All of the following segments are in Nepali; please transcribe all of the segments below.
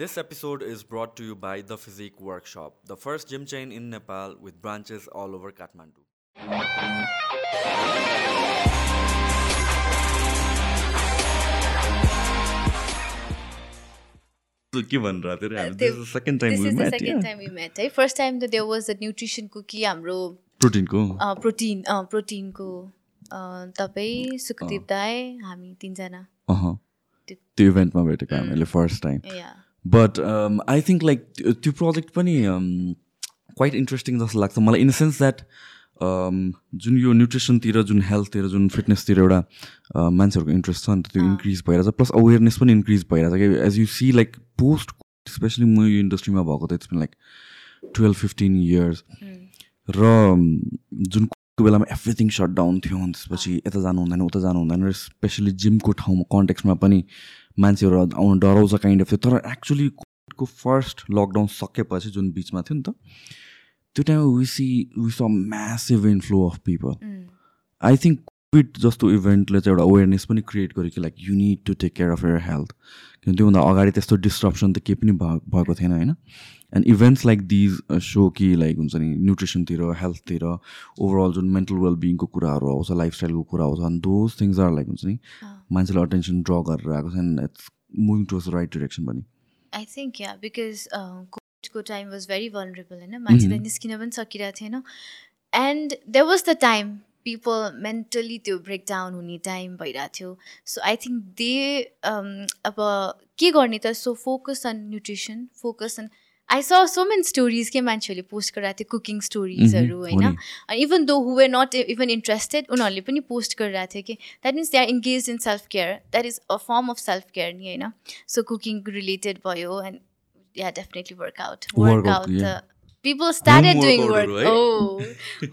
This episode is brought to you by The Physique Workshop, the first gym chain in Nepal with branches all over Kathmandu. के भनेर थियो second time This we is the met second time we met है फर्स्ट टाइम त देयर वाज द न्युट्रिसनको कि हाम्रो प्रोटिनको प्रोटिन प्रोटिनको तपाईँ सुखदेव दाई हामी तिनजना अह त्यो इभेन्टमा भेटेको हामीले first time yeah but I think like त्यो प्रोजेक्ट पनि क्वाइट इन्ट्रेस्टिङ जस्तो लाग्छ। मलाई इन द सेन्स द्याट जुन यो न्युट्रिसनतिर जुन हेल्थतिर जुन फिटनेसतिर एउटा uh, मान्छेहरूको इन्ट्रेस्ट छ नि त त्यो इन्क्रिज भइरहेछ प्लस अवेरनेस पनि इन्क्रिज भइरहेछ। कि as you see like post specially म यो इन्डस्ट्रीमा भएको त it's been like twelve fifteen years र um, जुन को बेलामा एभ्रिथिङ सट डाउन थियो अनि त्यसपछि यता जानु हुँदैन उता जानु हुँदैन र स्पेसली जिमको ठाउँमा कन्टेक्समा पनि मान्छेहरू आउनु डराउँछ काइन्ड अफ थियो तर एक्चुली कोभिडको फर्स्ट लकडाउन सकेपछि जुन बिचमा थियो नि त त्यो टाइममा we see we saw massive inflow of people I think COVID जस्तो इभेन्टले चाहिँ एउटा अवेरनेस पनि क्रिएट गर्यो कि like you need to take care of your health किनभने त्योभन्दा अगाडि त्यस्तो डिस्ट्रप्सन त केही पनि भएको थिएन होइन? And events like these so कि लाइक हुन्छ नि न्युट्रिसनतिर हेल्थतिर ओभरअल जुन मेन्टल वेलबिङको कुराहरू आउँछ लाइफस्टाइलको कुरा आउँछ अनि दोज थिङ्स आर लाइक हुन्छ नि मान्छेले अटेन्सन ड्र गरेर आएको छ and it's moving towards right direction पनि आई थिङ्क या बिकज कोभिडको टाइम वाज भेरी भनरेबल होइन मान्छे त निस्किन पनि सकिरहेको थिएन and there was the time people mentally त्यो ब्रेकडाउन हुने टाइम भइरहेको थियो सो आई थिङ्क दे अब के गर्ने त so focus on nutrition focus on I saw so many stories के मान्छेहरूले पोस्ट गरिरहेको थियो कुकिङ स्टोरिजहरू हो होइन। अनि even though who not even interested उनीहरूले पनि पोस्ट गरिरहेको थियो कि that means they are engage in self care that is a form of self care नि होइन? सो कुकिङ रिलेटेड भयो and yeah definitely workout Workout, workout people started doing work oh,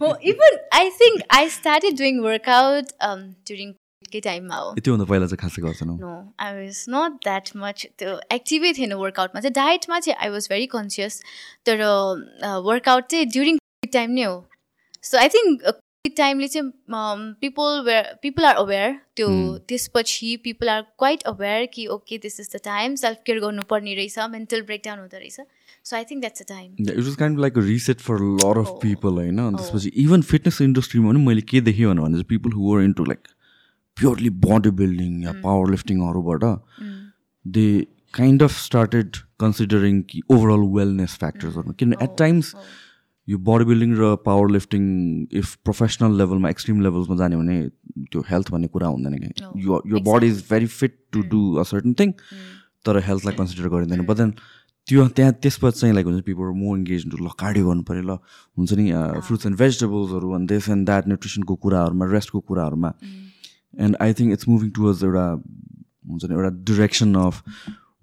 oh even i think i started doing workout um during के टाइममा हो त्योभन्दा पहिला चाहिँ खासै गर्छन् no I was not that much त्यो एक्टिभै थिएन वर्कआउटमा चाहिँ डायटमा चाहिँ आई वाज भेरी कन्सियस तर वर्कआउट चाहिँ ड्युरिङ कोभिड टाइम नै हो सो आई थिङ्क कोभिड टाइमले चाहिँ people were people are aware त्यो. त्यसपछि पिपल आर क्वाइट अवेर कि okay this is the time self care गर्नुपर्ने रहेछ मेन्टल ब्रेकडाउन हुँदो रहेछ so I think that's the time it was kind like a reset for lot of Oh. People होइन अनि Oh. त्यसपछि इभन फिटनेस इन्डस्ट्रीमा पनि मैले के देखेँ भने people who were into like purely body building yeah power लिफ्टिङहरूबाट they kind of started considering कि ओभरअल वेलनेस फ्याक्टर्सहरू किनभने एट टाइम्स यो बडी बिल्डिङ र पावर लिफ्टिङ इफ प्रोफेसनल लेभलमा एक्सट्रिम लेभल्समा जाने भने त्यो हेल्थ भन्ने कुरा हुँदैन कि यो यो body is very fit to do a certain thing तर हेल्थलाई कन्सिडर गरिँदैन बट देन त्यो त्यहाँ त्यसपछि चाहिँ लाइक हुन्छ पिपल मोर इङ्गेज ल कार्डियो गर्नु पऱ्यो ल हुन्छ नि फ्रुट्स एन्ड भेजिटेबल्सहरू अनि दिस एन्ड द्याट न्युट्रिसनको कुराहरूमा रेस्टको कुराहरूमा and I think it's moving towards एउटा हुन्छ नि एउटा direction of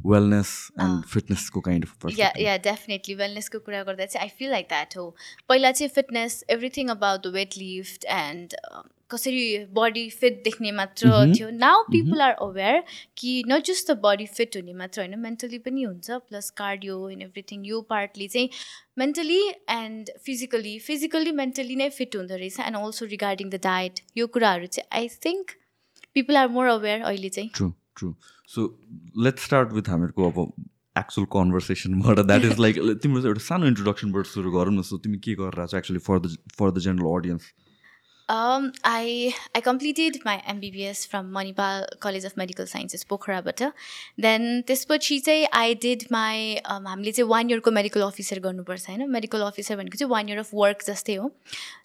wellness and फिटनेसको kind of yeah yeah definitely वेलनेसको कुरा गर्दा चाहिँ आई फिल लाइक द्याट हो पहिला चाहिँ fitness everything about the weight lift and कसरी बडी फिट देख्ने मात्र थियो. नाउ पिपल आर अवेर कि not just the body fit हुने मात्र होइन मेन्टली पनि हुन्छ प्लस कार्डियो एन्ड एभ्रिथिङ यो पार्टले चाहिँ mentally and physically physically mentally नै फिट हुँदो रहेछ. And also regarding the diet यो कुराहरू चाहिँ I think people are more aware अहिले चाहिँ। True true so let's start with हामीहरूको अब एक्चुअल कन्भर्सेसनबाट द्याट इज लाइक तिम्रो एउटा सानो इन्ट्रोडक्सनबाट सुरु गरौँ न। सो तिमी के गरेर चाहिँ actually for the for the general audience Um, I I completed my MBBS from Manipal College of Medical Sciences, पोखराबाट देन त्यसपछि चाहिँ आई डिड माई हामीले चाहिँ वान इयरको मेडिकल अफिसर गर्नुपर्छ होइन? मेडिकल अफिसर भनेको चाहिँ वान इयर अफ वर्क जस्तै हो।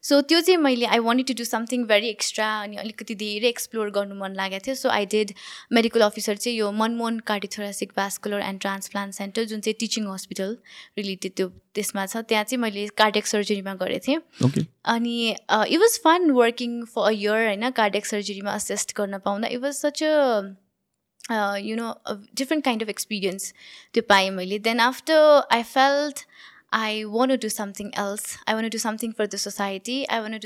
सो त्यो चाहिँ मैले I wanted to do something very extra अनि अलिकति धेरै एक्सप्लोर गर्नु मन लागेको थियो। So I did medical officer चाहिँ यो Manmohan cardiothoracic vascular and transplant centre जुन चाहिँ टिचिङ हस्पिटल रिलेटेड त्यो त्यसमा छ त्यहाँ चाहिँ मैले कार्डियक सर्जरीमा गरेको थिएँ अनि it was fun working for a year होइन कार्डियक सर्जरीमा असिस्ट गर्न पाउँदा it was such a you know different kind of experience त्यो पाएँ मैले then after I felt I want to do something else. I want to do something for the society. I want to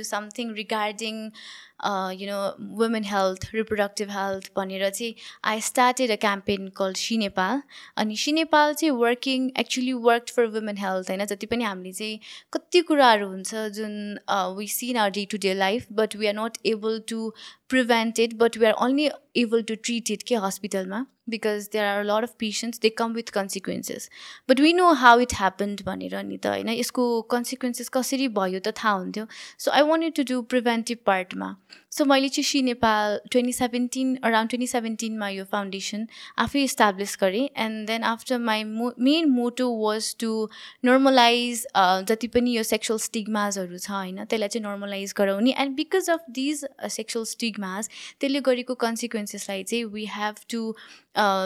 you know women health reproductive health भनेर चाहिँ I started a campaign call see Nepal अनि सी नेपाल चाहिँ working actually work for women health होइन? जति पनि हामीले चाहिँ कति कुराहरू हुन्छ जुन we seen are day to day life but we are not able to life, but we are not able to we are only able to treat it के हस्पिटलमा because there are lot of patients they come with consequences but we know how it happened भनेर नि त होइन? यसको कन्सिक्वेन्सेस कसरी भयो त थाहा हुन्थ्यो। So I want to do preventive पार्टमा so मैले चाहिँ see Nepal twenty seventeen around twenty सेभेन्टिनमा यो फाउन्डेसन आफै इस्टाब्लिस गरेँ। And then after my mo main motto was to normalize जति पनि यो सेक्सुअल स्टिगमाजहरू छ होइन? त्यसलाई चाहिँ नर्मलाइज गराउने and because of these sexual stigmas त्यसले गरेको कन्सिक्वेन्सेसलाई चाहिँ वी हेभ टु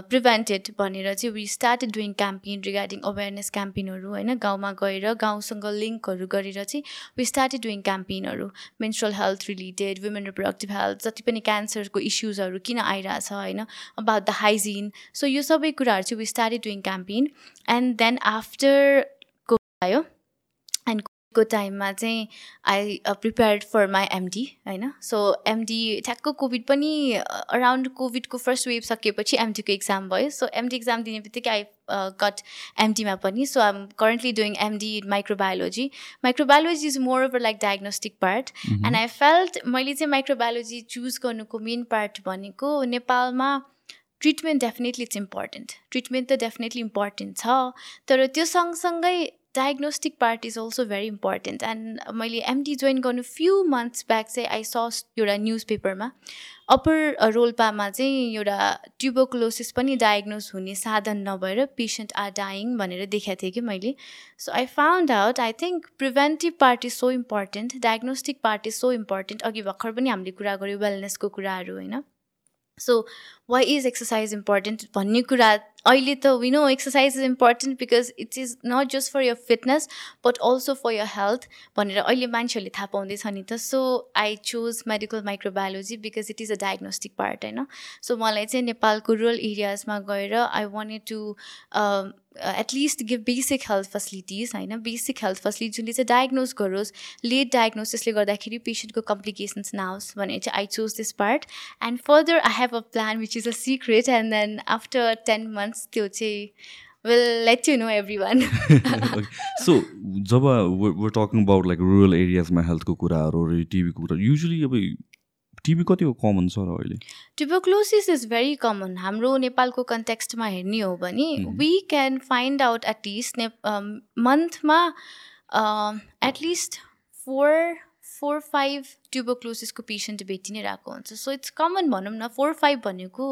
प्रिभेन्टेड भनेर चाहिँ we started doing campaign regarding awareness क्याम्पेनहरू होइन? गाउँमा गएर गाउँसँग लिङ्कहरू गरेर चाहिँ we started doing क्याम्पेनहरू menstrual health related women reproductive health जति पनि क्यान्सरको इस्युजहरू किन आइरहेछ होइन? अबाउट द हाइजिन सो यो सबै कुराहरू चाहिँ we started doing campaign and then after COVID आयो को टाइममा चाहिँ I prepared for my MD होइन? सो एमडी ठ्याक्क कोभिड पनि अराउन्ड कोभिडको फर्स्ट वेभ सकिएपछि एमडीको इक्जाम भयो। सो एमडी इक्जाम दिने बित्तिकै आई गट एमडीमा पनि। So I am currently doing MD in microbiology microbiology is more over like diagnostic part and I felt मैले चाहिँ माइक्रोबायोलोजी चुज गर्नुको मेन पार्ट भनेको नेपालमा treatment definitely it's important treatment त डेफिनेटली इम्पोर्टेन्ट छ। तर त्यो सँगसँगै diagnostic part is also very important and मैले एमडी जोइन गर्नु फ्यु मन्थ्स ब्याक चाहिँ आई सस एउटा न्युज पेपरमा अप्पर रोल्पामा चाहिँ एउटा ट्युबोक्लोसिस पनि डायग्नोज हुने साधन नभएर पेसेन्ट आर डाइङ भनेर देखाएको थिएँ कि मैले। So I found out I think preventive part is so important diagnostic part is so important अघि भर्खर पनि हामीले कुरा गऱ्यौँ वेलनेसको कुराहरू होइन। So why is exercise important भन्ने कुरा अहिले त we know exercise is important because it is not just for your fitness but also for your health भनेर अहिले मान्छेहरूले थाहा पाउँदैछ नि त. So I choose medical microbiology because it is a diagnostic part होइन? सो मलाई चाहिँ नेपालको रुरल एरियाजमा गएर I wanted to at least give basic health facilities होइन? बेसिक हेल्थ फेसिलिटी जुनले चाहिँ डायग्नोज गरोस् लेट डायग्नोसिसले गर्दाखेरि पेसेन्टको कम्प्लिकेसन्स नआओस् भने चाहिँ I choose this part and further I have a plan which is a secret and then after ten months त्यो चाहिँ will let you know everyone so job we're talking about like rural एरियाजमा हेल्थको कुराहरू टिभीको कुरा युजली अब टिबी कतिको कमन छ र अहिले? ट्युबोक्लोसिस इज भेरी कमन हाम्रो नेपालको कन्टेक्स्टमा हेर्ने हो भने we can find out at least ने मन्थमा at least four four five ट्युबोक्लोसिसको patient भेटि नै रहेको हुन्छ। सो इट्स कमन भनौँ न फोर फाइभ भनेको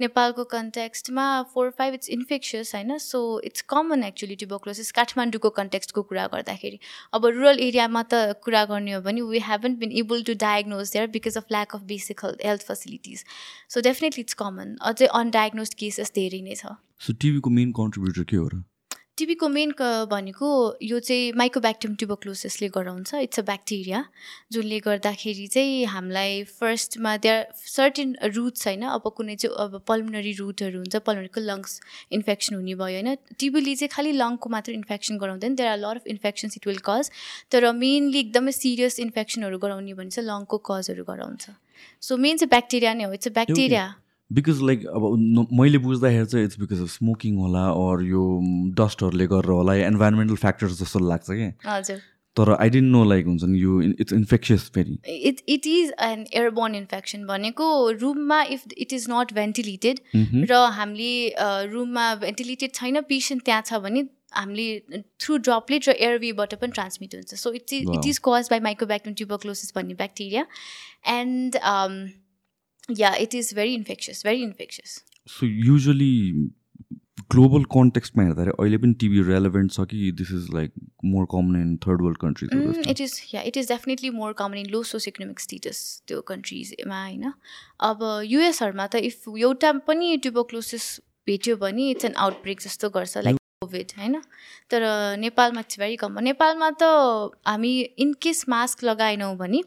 नेपालको कन्टेक्स्टमा फोर फाइभ इट्स इन्फेक्सियस होइन so it's common actually tuberculosis काठमाडौँको कन्टेक्स्टको कुरा गर्दाखेरि. अब रुरल एरियामा त कुरा गर्ने हो भने we haven't been able to diagnose there because of lack of basic health facilities so definitely it's common अझै अनडायग्नोज केसेस धेरै नै छ। सो टिभीको मेन कन्ट्रिब्युटर के हो र? टिबीको मेन भनेको यो चाहिँ माइक्रोब्याक्टियम ट्युबोक्लोसिसले गराउँछ। इट्स अ ब्याक्टेरिया जुनले गर्दाखेरि चाहिँ हामीलाई फर्स्टमा त्यहाँ सर्टेन रुट्स होइन अब कुनै चाहिँ अब पल्मनरी रुटहरू हुन्छ पल्मनरीको लङ्स इन्फेक्सन हुने भयो होइन। टिबीले चाहिँ खालि लङको मात्र infection गराउँदैन। There are lot of infections it will cause तर मेनली एकदमै सिरियस इन्फेक्सनहरू गराउने भने चाहिँ लङको कजहरू गराउँछ। सो मेन चाहिँ ब्याक्टेरिया नै हो। It's a bacteria because like अब मैले बुझ्दाखेरि चाहिँ इट्स बिकज अफ स्मोकिङ होला अर यो डस्टहरूले गरेर होला या इन्भाइरोमेन्टल फ्याक्टर्स जस्तो लाग्छ कि? हजुर। तर आई डेन्ट नो लाइक हुन्छ नि यो इट्स इन्फेक्सियस फेरि। It it is an airborne infection भनेको रुममा if it is not ventilated र हामीले रुममा भेन्टिलेटेड छैन पेसेन्ट त्यहाँ छ भने हामीले थ्रु ड्रपलेट र एयरवेबाट पनि ट्रान्समिट हुन्छ। So it's it is cause by mycobacterium tuberculosis भन्ने bacteria and yeah it is very infectious very infectious. So usually global कन्टेक्स्टमा हेर्दाखेरि अहिले पनि टिभी रेलेभेन्ट छ कि this is like more common in third world countries it is yeah it is definitely more common in low socio economic status त्यो कन्ट्रिजमा होइन अब युएसहरूमा त इफ एउटा पनि ट्युबोक्लोसिस भेट्यो भने इट्स एन आउटब्रेक जस्तो गर्छ लाइक कोभिड होइन तर नेपालमा इट्स भेरी कमन नेपालमा त हामी इनकेस मास्क लगाएनौँ भने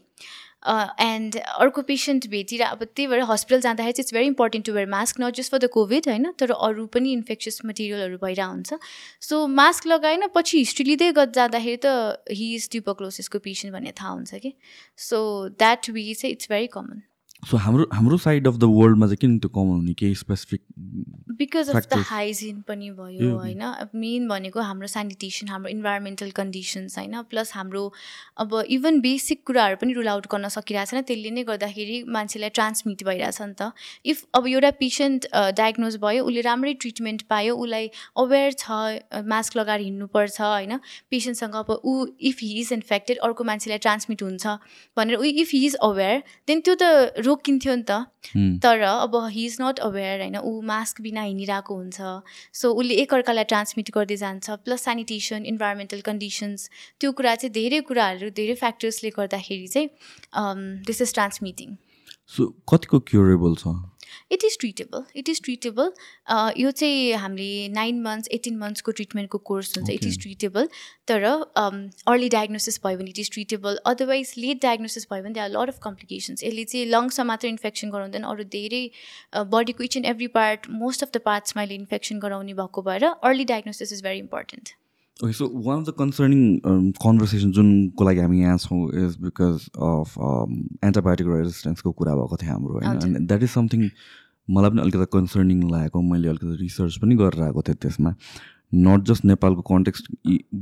एन्ड अर्को पेसेन्ट भेटेर अब त्यही भएर हस्पिटल जाँदाखेरि चाहिँ it's very important to wear mask not just for the COVID होइन तर अरू पनि इन्फेक्सियस मटेरियलहरू भइरहेको हुन्छ। सो मास्क लगाएन पछि हिस्ट्री लिँदै जाँदाखेरि त हि इज ट्युबोक्लोसिसको पेसेन्ट भन्ने थाहा हुन्छ कि। सो द्याट वे चाहिँ इट्स भेरी कमन सो हाम्रो हाम्रो साइड अफ द वर्ल्डमा चाहिँ किन त्यो कमन हुने? केही specific because of the. Hygiene पनि भयो होइन? मेन भनेको हाम्रो सेनिटेसन हाम्रो इन्भाइरोमेन्टल कन्डिसन्स होइन? प्लस हाम्रो अब इभन बेसिक कुराहरू पनि रुल आउट गर्न सकिरहेको छैन। त्यसले नै गर्दाखेरि मान्छेलाई ट्रान्समिट भइरहेछ नि त। इफ अब एउटा पेसेन्ट डायग्नोज भयो उसले राम्रै ट्रिटमेन्ट पायो उसलाई अवेर छ मास्क लगाएर हिँड्नुपर्छ होइन? पेसेन्टसँग अब ऊ इफ हि इज इन्फेक्टेड अर्को मान्छेलाई ट्रान्समिट हुन्छ भनेर ऊ if he is aware then त्यो त रोकिन्थ्यो नि त। तर अब हि इज नट अवेर होइन ऊ मास्क बिना हिँडिरहेको हुन्छ। सो उसले एकअर्कालाई ट्रान्समिट गर्दै जान्छ प्लस सेनिटेसन इन्भाइरोमेन्टल कन्डिसन्स त्यो कुरा चाहिँ धेरै कुराहरू धेरै फ्याक्टर्सले गर्दाखेरि चाहिँ दिस इज ट्रान्समिटिङ सो कतिको क्युरेबल छ? It is treatable it is treatable यो चाहिँ हामीले नाइन मन्थ्स एटिन मन्थ्सको ट्रिटमेन्टको कोर्स हुन्छ. इट इज ट्रिटेबल तर अर्ली डायग्नोसिस भयो भने it is treatable otherwise late diagnosis भयो भने त्यहाँ लट अफ कम्प्लिकेसन्स यसले चाहिँ लङ्समा मात्र इन्फेक्सन गराउँदैन. अरू धेरै बडीको each and every part most of the पार्ट्समा यसले इन्फेक्सन गराउने भएको भएर early diagnosis is very important okay so one of the concerning conversation जुनको लागि हामी यहाँ छौँ इज बिकज अफ एन्टिबायोटिक रेजिस्टेन्सको कुरा भएको थियो हाम्रो होइन? द्याट इज समथिङ मलाई पनि अलिकति कन्सर्निङ लागेको मैले अलिकति रिसर्च पनि गरेर आएको थिएँ त्यसमा। नट जस्ट नेपालको कन्टेक्स्ट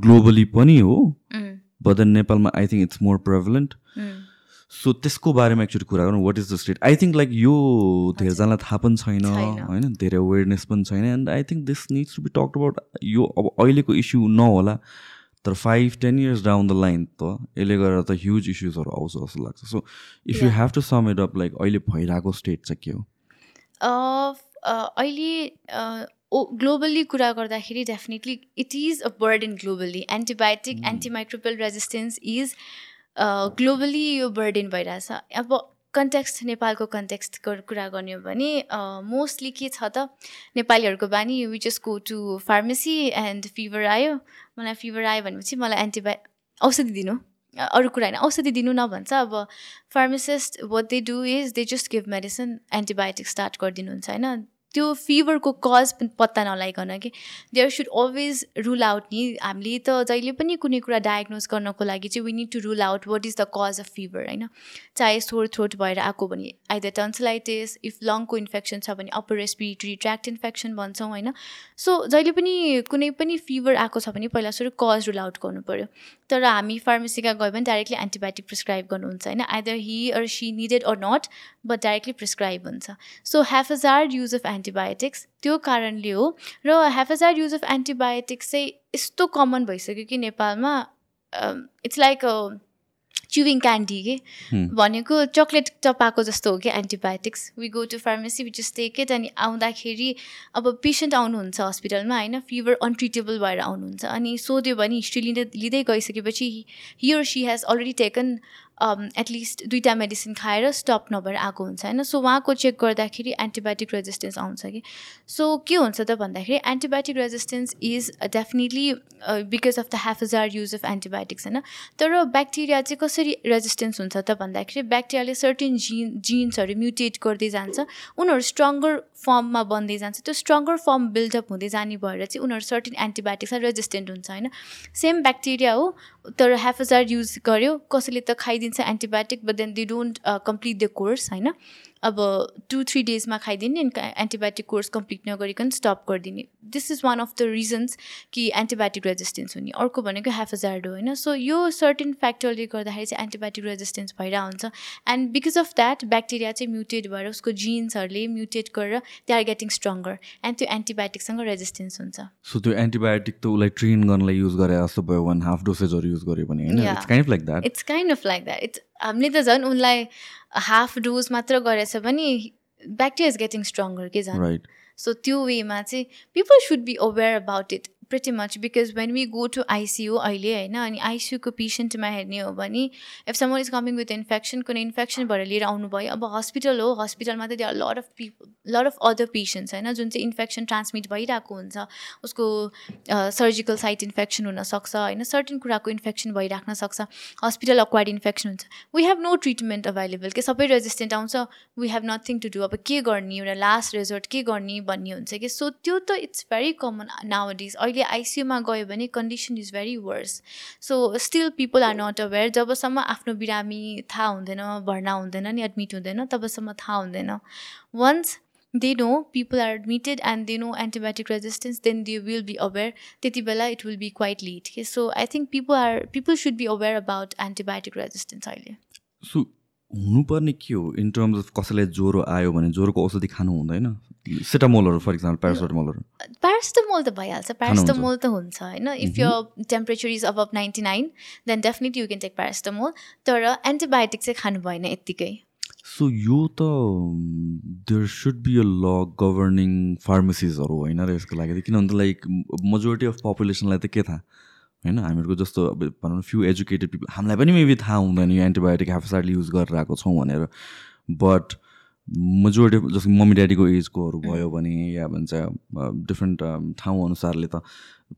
ग्लोबली पनि हो बट देन नेपालमा I think it's more prevalent so त्यसको बारेमा एक्चुली कुरा गरौँ what is the state I think like यो धेरैजनालाई थाहा पनि छैन। होइन? धेरै अवेरनेस पनि छैन and I think this needs to be talk about यो अब अहिलेको इस्यु नहोला तर five ten years down the line त यसले गरेर त ह्युज इस्युजहरू आउँछ जस्तो लाग्छ। So if you. Have to sum it up like अहिले भइरहेको स्टेट चाहिँ के हो? अहिले ओ ग्लोबली कुरा गर्दाखेरि definitely it is a burden globally antibiotic antimicrobial resistance is globally यो बर्डन भइरहेछ। अब कन्टेक्स्ट नेपालको कन्टेक्स्टको कुरा गर्ने हो भने मोस्टली के छ त नेपालीहरूको बानी we just go to pharmacy and fever आयो। मलाई फिभर आयो भनेपछि मलाई एन्टिबायो औषधि दिनु। अरू कुरा होइन औषधि दिनु न भन्छ। अब pharmacist what they do is they just give medicine antibiotic start गरिदिनुहुन्छ होइन? त्यो फिभरको कज पत्ता नलाइकन कि there should always rule out नि। हामीले त जहिले पनि कुनै कुरा डायग्नोज गर्नको लागि चाहिँ we need to rule out what is the cause of fever होइन? चाहे सोर थ्रोट भएर आएको भने आइदर टन्सलाइटिस इफ लङको इन्फेक्सन छ भने अप्पर रेस्पिरेटरी ट्र्याक्ट इन्फेक्सन भन्छौँ होइन? सो जहिले पनि कुनै पनि फिभर आएको छ भने पहिला सुरु कज रुल आउट गर्नु पऱ्यो तर हामी फार्मेसीका गयो भने डाइरेक्टली एन्टिबायोटिक प्रिस्क्राइब गर्नुहुन्छ होइन? Either he or she needed or not but directly prescribe हुन्छ। So haphazard use of antibiotics त्यो कारणले हो। र हेफाजार्ड युज अफ एन्टिबायोटिक्स चाहिँ यस्तो कमन भइसक्यो कि नेपालमा इट्स लाइक च्युविङ क्यान्डी के? भनेको चक्लेट टपाएको जस्तो हो कि antibiotics we go to pharmacy we just take it अनि आउँदाखेरि अब पेसेन्ट आउनुहुन्छ हस्पिटलमा होइन? फिभर अनट्रिटेबल भएर आउनुहुन्छ। अनि सोध्यो भने हिस्ट्री लिँदै लिँदै गइसकेपछि he or she has already taken at least दुईवटा मेडिसिन खाएर स्टप नभएर आएको हुन्छ होइन? सो उहाँको चेक गर्दाखेरि एन्टिबायोटिक रेजिस्टेन्स आउँछ कि? सो के हुन्छ त भन्दाखेरि antibiotic resistance is definitely because of the haphazard use of antibiotics होइन? तर ब्याक्टेरिया चाहिँ कसरी रेजिस्टेन्स हुन्छ त भन्दाखेरि ब्याक्टेरियाले सर्टेन जिन जिन्सहरू म्युटेट गर्दै जान्छ उनीहरू स्ट्रङ्गर फर्ममा बन्दै जान्छ। त्यो स्ट्रङ्गर फर्म बिल्डअप हुँदै जाने भएर चाहिँ उनीहरू सर्टेन एन्टिबायोटिक्समा रेजिस्टेन्ट हुन्छ होइन? सेम ब्याक्टेरिया हो तर हेफाजार युज गर्यो कसैले त खाइदिन्छ antibiotic but then they don't complete the course होइन अब टु थ्री डेजमा खाइदिने अनि एन्टिबायोटिक कोर्स कम्प्लिट नगरिकन स्टप गरिदिने। This is one of the reasons कि एन्टिबायोटिक रेजिस्टेन्स हुने। अर्को भनेको हेफाजार्ड होइन? सो यो सर्टेन फ्याक्टरले गर्दाखेरि चाहिँ एन्टिबायोटिक रेजिस्टेन्स भइरहेको हुन्छ and because of that bacteria चाहिँ म्युटेट भएर उसको जिन्सहरूले म्युटेट गरेर they are getting stronger and त्यो एन्टिबायोटिकसँग रेजिस्टेन्स हुन्छ। सो त्यो एन्टिबायोटिक त उसलाई ट्रेन गर्नलाई युज गरे जस्तो भयो वान हाफ डोसेजहरू युज गऱ्यो भने. It's kind like that it's kind of like that it's हामीले त झन् उनलाई हाफ डोज मात्र गरेछ भने ब्याक्टेरिया इज गेटिङ स्ट्रङ्गर के झन्? सो त्यो वेमा चाहिँ people should be aware about it pretty much because when we go to ICU अहिले होइन अनि आइसियुको पेसेन्टमा हेर्ने हो भने if someone is coming with infection कुनै इन्फेक्सन भएर लिएर आउनुभयो अब हस्पिटल हो हस्पिटलमा त त्यहाँ lot of people lot of other patients होइन जुन चाहिँ इन्फेक्सन ट्रान्समिट भइरहेको हुन्छ उसको सर्जिकल साइट इन्फेक्सन हुनसक्छ होइन सर्टेन कुराको इन्फेक्सन भइराख्न सक्छ हस्पिटल अक्वायर्ड इन्फेक्सन हुन्छ। We have no treatment available के सबै रेजिस्टेन्ट आउँछ we have nothing to do अब के गर्ने एउटा लास्ट रिजल्ट के गर्ने भन्ने हुन्छ कि? सो त्यो त इट्स भेरी कमन नाउ डिज अहिले आइसियुमा गयो भने condition is very worse so still people are not aware जबसम्म आफ्नो बिरामी थाहा हुँदैन भर्ना हुँदैन नि एडमिट हुँदैन तबसम्म थाहा हुँदैन. Once they know people are admitted and they know antibiotic resistance then they will be aware त्यति बेला it will be quite late के so I think people are people should be aware about antibiotic resistance अहिले. सो हुनुपर्ने के हो? इन टर्म्स अफ कसैलाई ज्वरो आयो भने ज्वरोको औषधि खानु हुँदैन। सेटामोलहरू फर इक्जाम्पल प्यारासिटामोलहरू प्यारासिटामोल त भइहाल्छ। प्यारासिटामोल त हुन्छ होइन? इफ यो टेम्परेचर इज अब ninety nine then definitely you can take paracetamol तर एन्टिबायोटिक चाहिँ खानु भएन यत्तिकै। सो यो त there should be a law governing फार्मेसिजहरू होइन? र यसको लागि किनभने लाइक मेजोरिटी अफ पपुलेसनलाई त के थाहा? होइन हामीहरूको जस्तो अब भनौँ न फ्यु एजुकेटेड पिपल हामीलाई पनि मेबी थाहा हुँदैन यो एन्टिबायोटिक हेफसाइडली युज गरेर आएको छौँ भनेर। बट मेजोरिटी जस्तो मम्मी ड्याडीको एजकोहरू भयो भने या भन्छ डिफ्रेन्ट ठाउँ अनुसारले त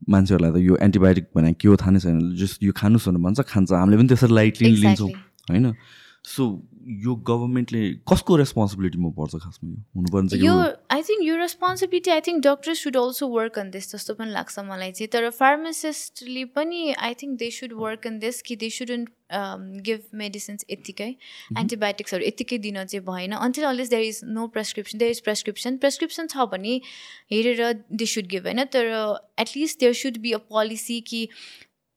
मान्छेहरूलाई त यो एन्टिबायोटिक भने के हो थाहा नै छैन। जस्ट यो खानुहोस् भनेर भन्छ खान्छ। हामीले पनि त्यसरी लाइटली लिन्छौँ होइन। सो यो गभर्मेन्टले कसको रेस्पोन्सिबिलिटीमा पर्छ खासमा यो? हुनुपर्ने यो आई थिङ्क यो responsibility I think doctor should also work on this जस्तो पनि लाग्छ मलाई चाहिँ। तर फार्मासिस्टले पनि I think they should work on this कि दे सुडन्ट गिभ मेडिसिन्स यत्तिकै। एन्टिबायोटिक्सहरू यत्तिकै दिन चाहिँ भएन। Until unless there is no prescription there is prescription prescription छ भने हेरेर दे सुड गिभ होइन? तर at least there should be a policy कि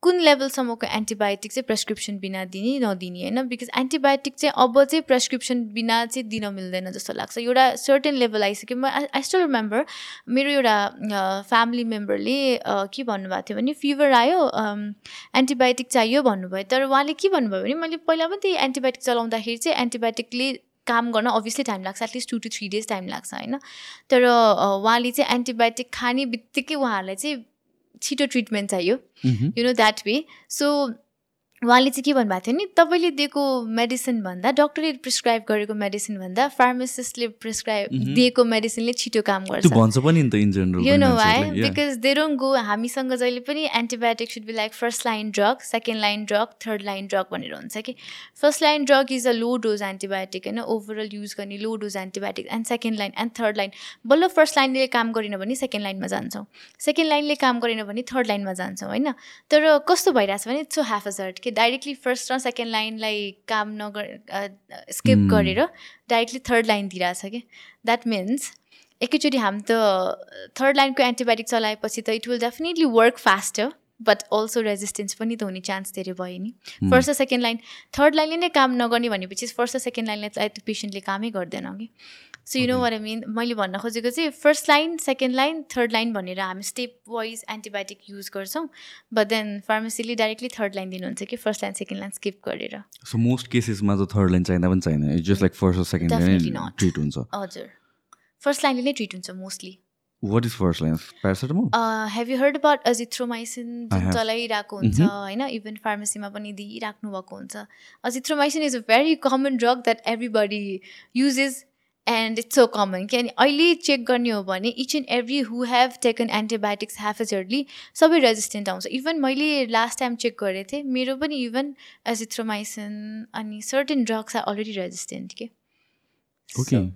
कुन लेभलसम्मको एन्टिबायोटिक चाहिँ प्रेसक्रिप्सन बिना दिने नदिने होइन? बिकज एन्टिबायोटिक चाहिँ अब चाहिँ प्रेसक्रिप्सन बिना चाहिँ दिन मिल्दैन जस्तो लाग्छ। एउटा सर्टेन लेभल आइसक्यो। म आई स्टिल रिमेम्बर मेरो एउटा फ्यामिली मेम्बरले के भन्नुभएको थियो भने फिभर आयो एन्टिबायोटिक चाहियो भन्नुभयो। तर उहाँले के भन्नुभयो भने मैले पहिला पनि त्यही एन्टिबायोटिक चलाउँदाखेरि चाहिँ एन्टिबायोटिकले काम गर्न अभियसली टाइम लाग्छ। At least two two three days time लाग्छ होइन? तर उहाँले चाहिँ एन्टिबायोटिक खाने बित्तिकै उहाँहरूलाई चाहिँ theta treatment are you? Mm-hmm. You know that way. So उहाँले चाहिँ के भन्नुभएको थियो नि तपाईँले दिएको मेडिसिन भन्दा डक्टरले प्रिस्क्राइब गरेको मेडिसिन भन्दा फार्मासिस्टले प्रिस्क्राइब दिएको मेडिसिनले छिटो काम गर्छ। भन्छ पनि नि त in general you know why because they don't go हामीसँग जहिले पनि antibiotic should be like first line drug second line drug third line drug भनेर हुन्छ कि। First line drug is a low dose antibiotic होइन? ओभरअल युज गर्ने low dose antibiotic and second line and third line बल्ल फर्स्ट लाइनले काम गरेन भने सेकेन्ड लाइनमा जान्छौँ। सेकेन्ड लाइनले काम गरेन भने थर्ड लाइनमा जान्छौँ होइन? तर कस्तो भइरहेछ भने इट्स सो ह्याफ अजर्ट कि डाइरेक्टली फर्स्ट र सेकेन्ड लाइनलाई काम नगर स्किप गरेर डाइरेक्टली थर्ड लाइन दिइरहेछ कि। द्याट मिन्स एकैचोटि हामी त थर्ड लाइनको एन्टिबायोटिक चलाएपछि त it will definitely work faster but also resistance पनि त हुने चान्स धेरै भयो नि। फर्स्ट र सेकेन्ड लाइन थर्ड लाइनले नै काम नगर्ने भनेपछि फर्स्ट र सेकेन्ड लाइनलाई त पेसेन्टले कामै गर्दैन कि so you know what I mean मैले भन्न खोजेको चाहिँ first line second line third line भनेर हामी स्टेप वाइज एन्टिबायोटिक युज गर्छौँ। बट देन फार्मेसीले डाइरेक्टली थर्ड लाइन दिनुहुन्छ कि first line second line skip गरेर। सो मोस्ट केसेसमा त थर्ड लाइन चाहिँदा पनि चाहिँदैन। जस्ट लाइक फर्स्ट र सेकेन्ड लाइन ट्रिट हुन्छ। हजुर। फर्स्ट लाइनले नै ट्रिट हुन्छ mostly what is first line paracetamol have you heard about azithromycin जुन चलाइरहेको हुन्छ होइन? इभन फार्मेसीमा पनि दिइराख्नु भएको हुन्छ। Azithromycin is a very common drug that every uses and it's so common कि अनि अहिले चेक गर्ने हो भने each and every who have taken antibiotics haphazardly सबै रेजिस्टेन्ट आउँछ. इभन मैले लास्ट टाइम चेक गरेको थिएँ मेरो पनि इभन एजिथ्रोमाइसिन अनि certain drugs are already resistant के ओके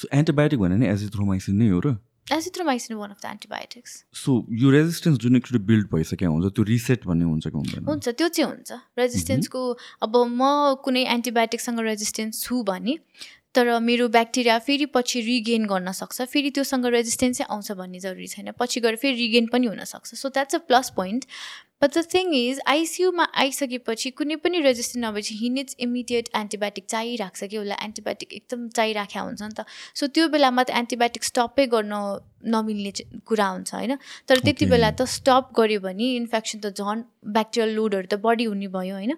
सो एन्टिबायोटिक भने नि एजिथ्रोमाइसिन नै हो र? Azithromycin one of the antibiotics so यो रेजिस्टेन्स जुन एकचोटि बिल्ड भइसक्यो हुन्छ त्यो रिसेट भन्ने हुन्छ कि हुँदैन? हुन्छ त्यो चाहिँ हुन्छ. रेजिस्टेन्सको अब म कुनै एन्टिबायोटिकसँग रेजिस्टेन्स छु भने तर मेरो ब्याक्टेरिया फेरि पछि रिगेन गर्न सक्छ। फेरि त्योसँग रेजिस्टेन्सै आउँछ भन्ने जरुरी छैन। पछि गएर फेरि रिगेन पनि हुनसक्छ so that's a plus point but the thing is आइसियुमा आइसकेपछि कुनै पनि रेजिस्टेन्ट नभएपछि हि निड्स इमिडिएट एन्टिबायोटिक चाहिरहेको छ कि उसलाई एन्टिबायोटिक एकदम चाहिराखेको हुन्छ नि त। सो त्यो बेलामा त एन्टिबायोटिक स्टपै गर्न नमिल्ने कुरा हुन्छ होइन? तर त्यति बेला त स्टप गऱ्यो भने इन्फेक्सन त झन् ब्याक्टेरियल लोडहरू त बढी हुने भयो होइन?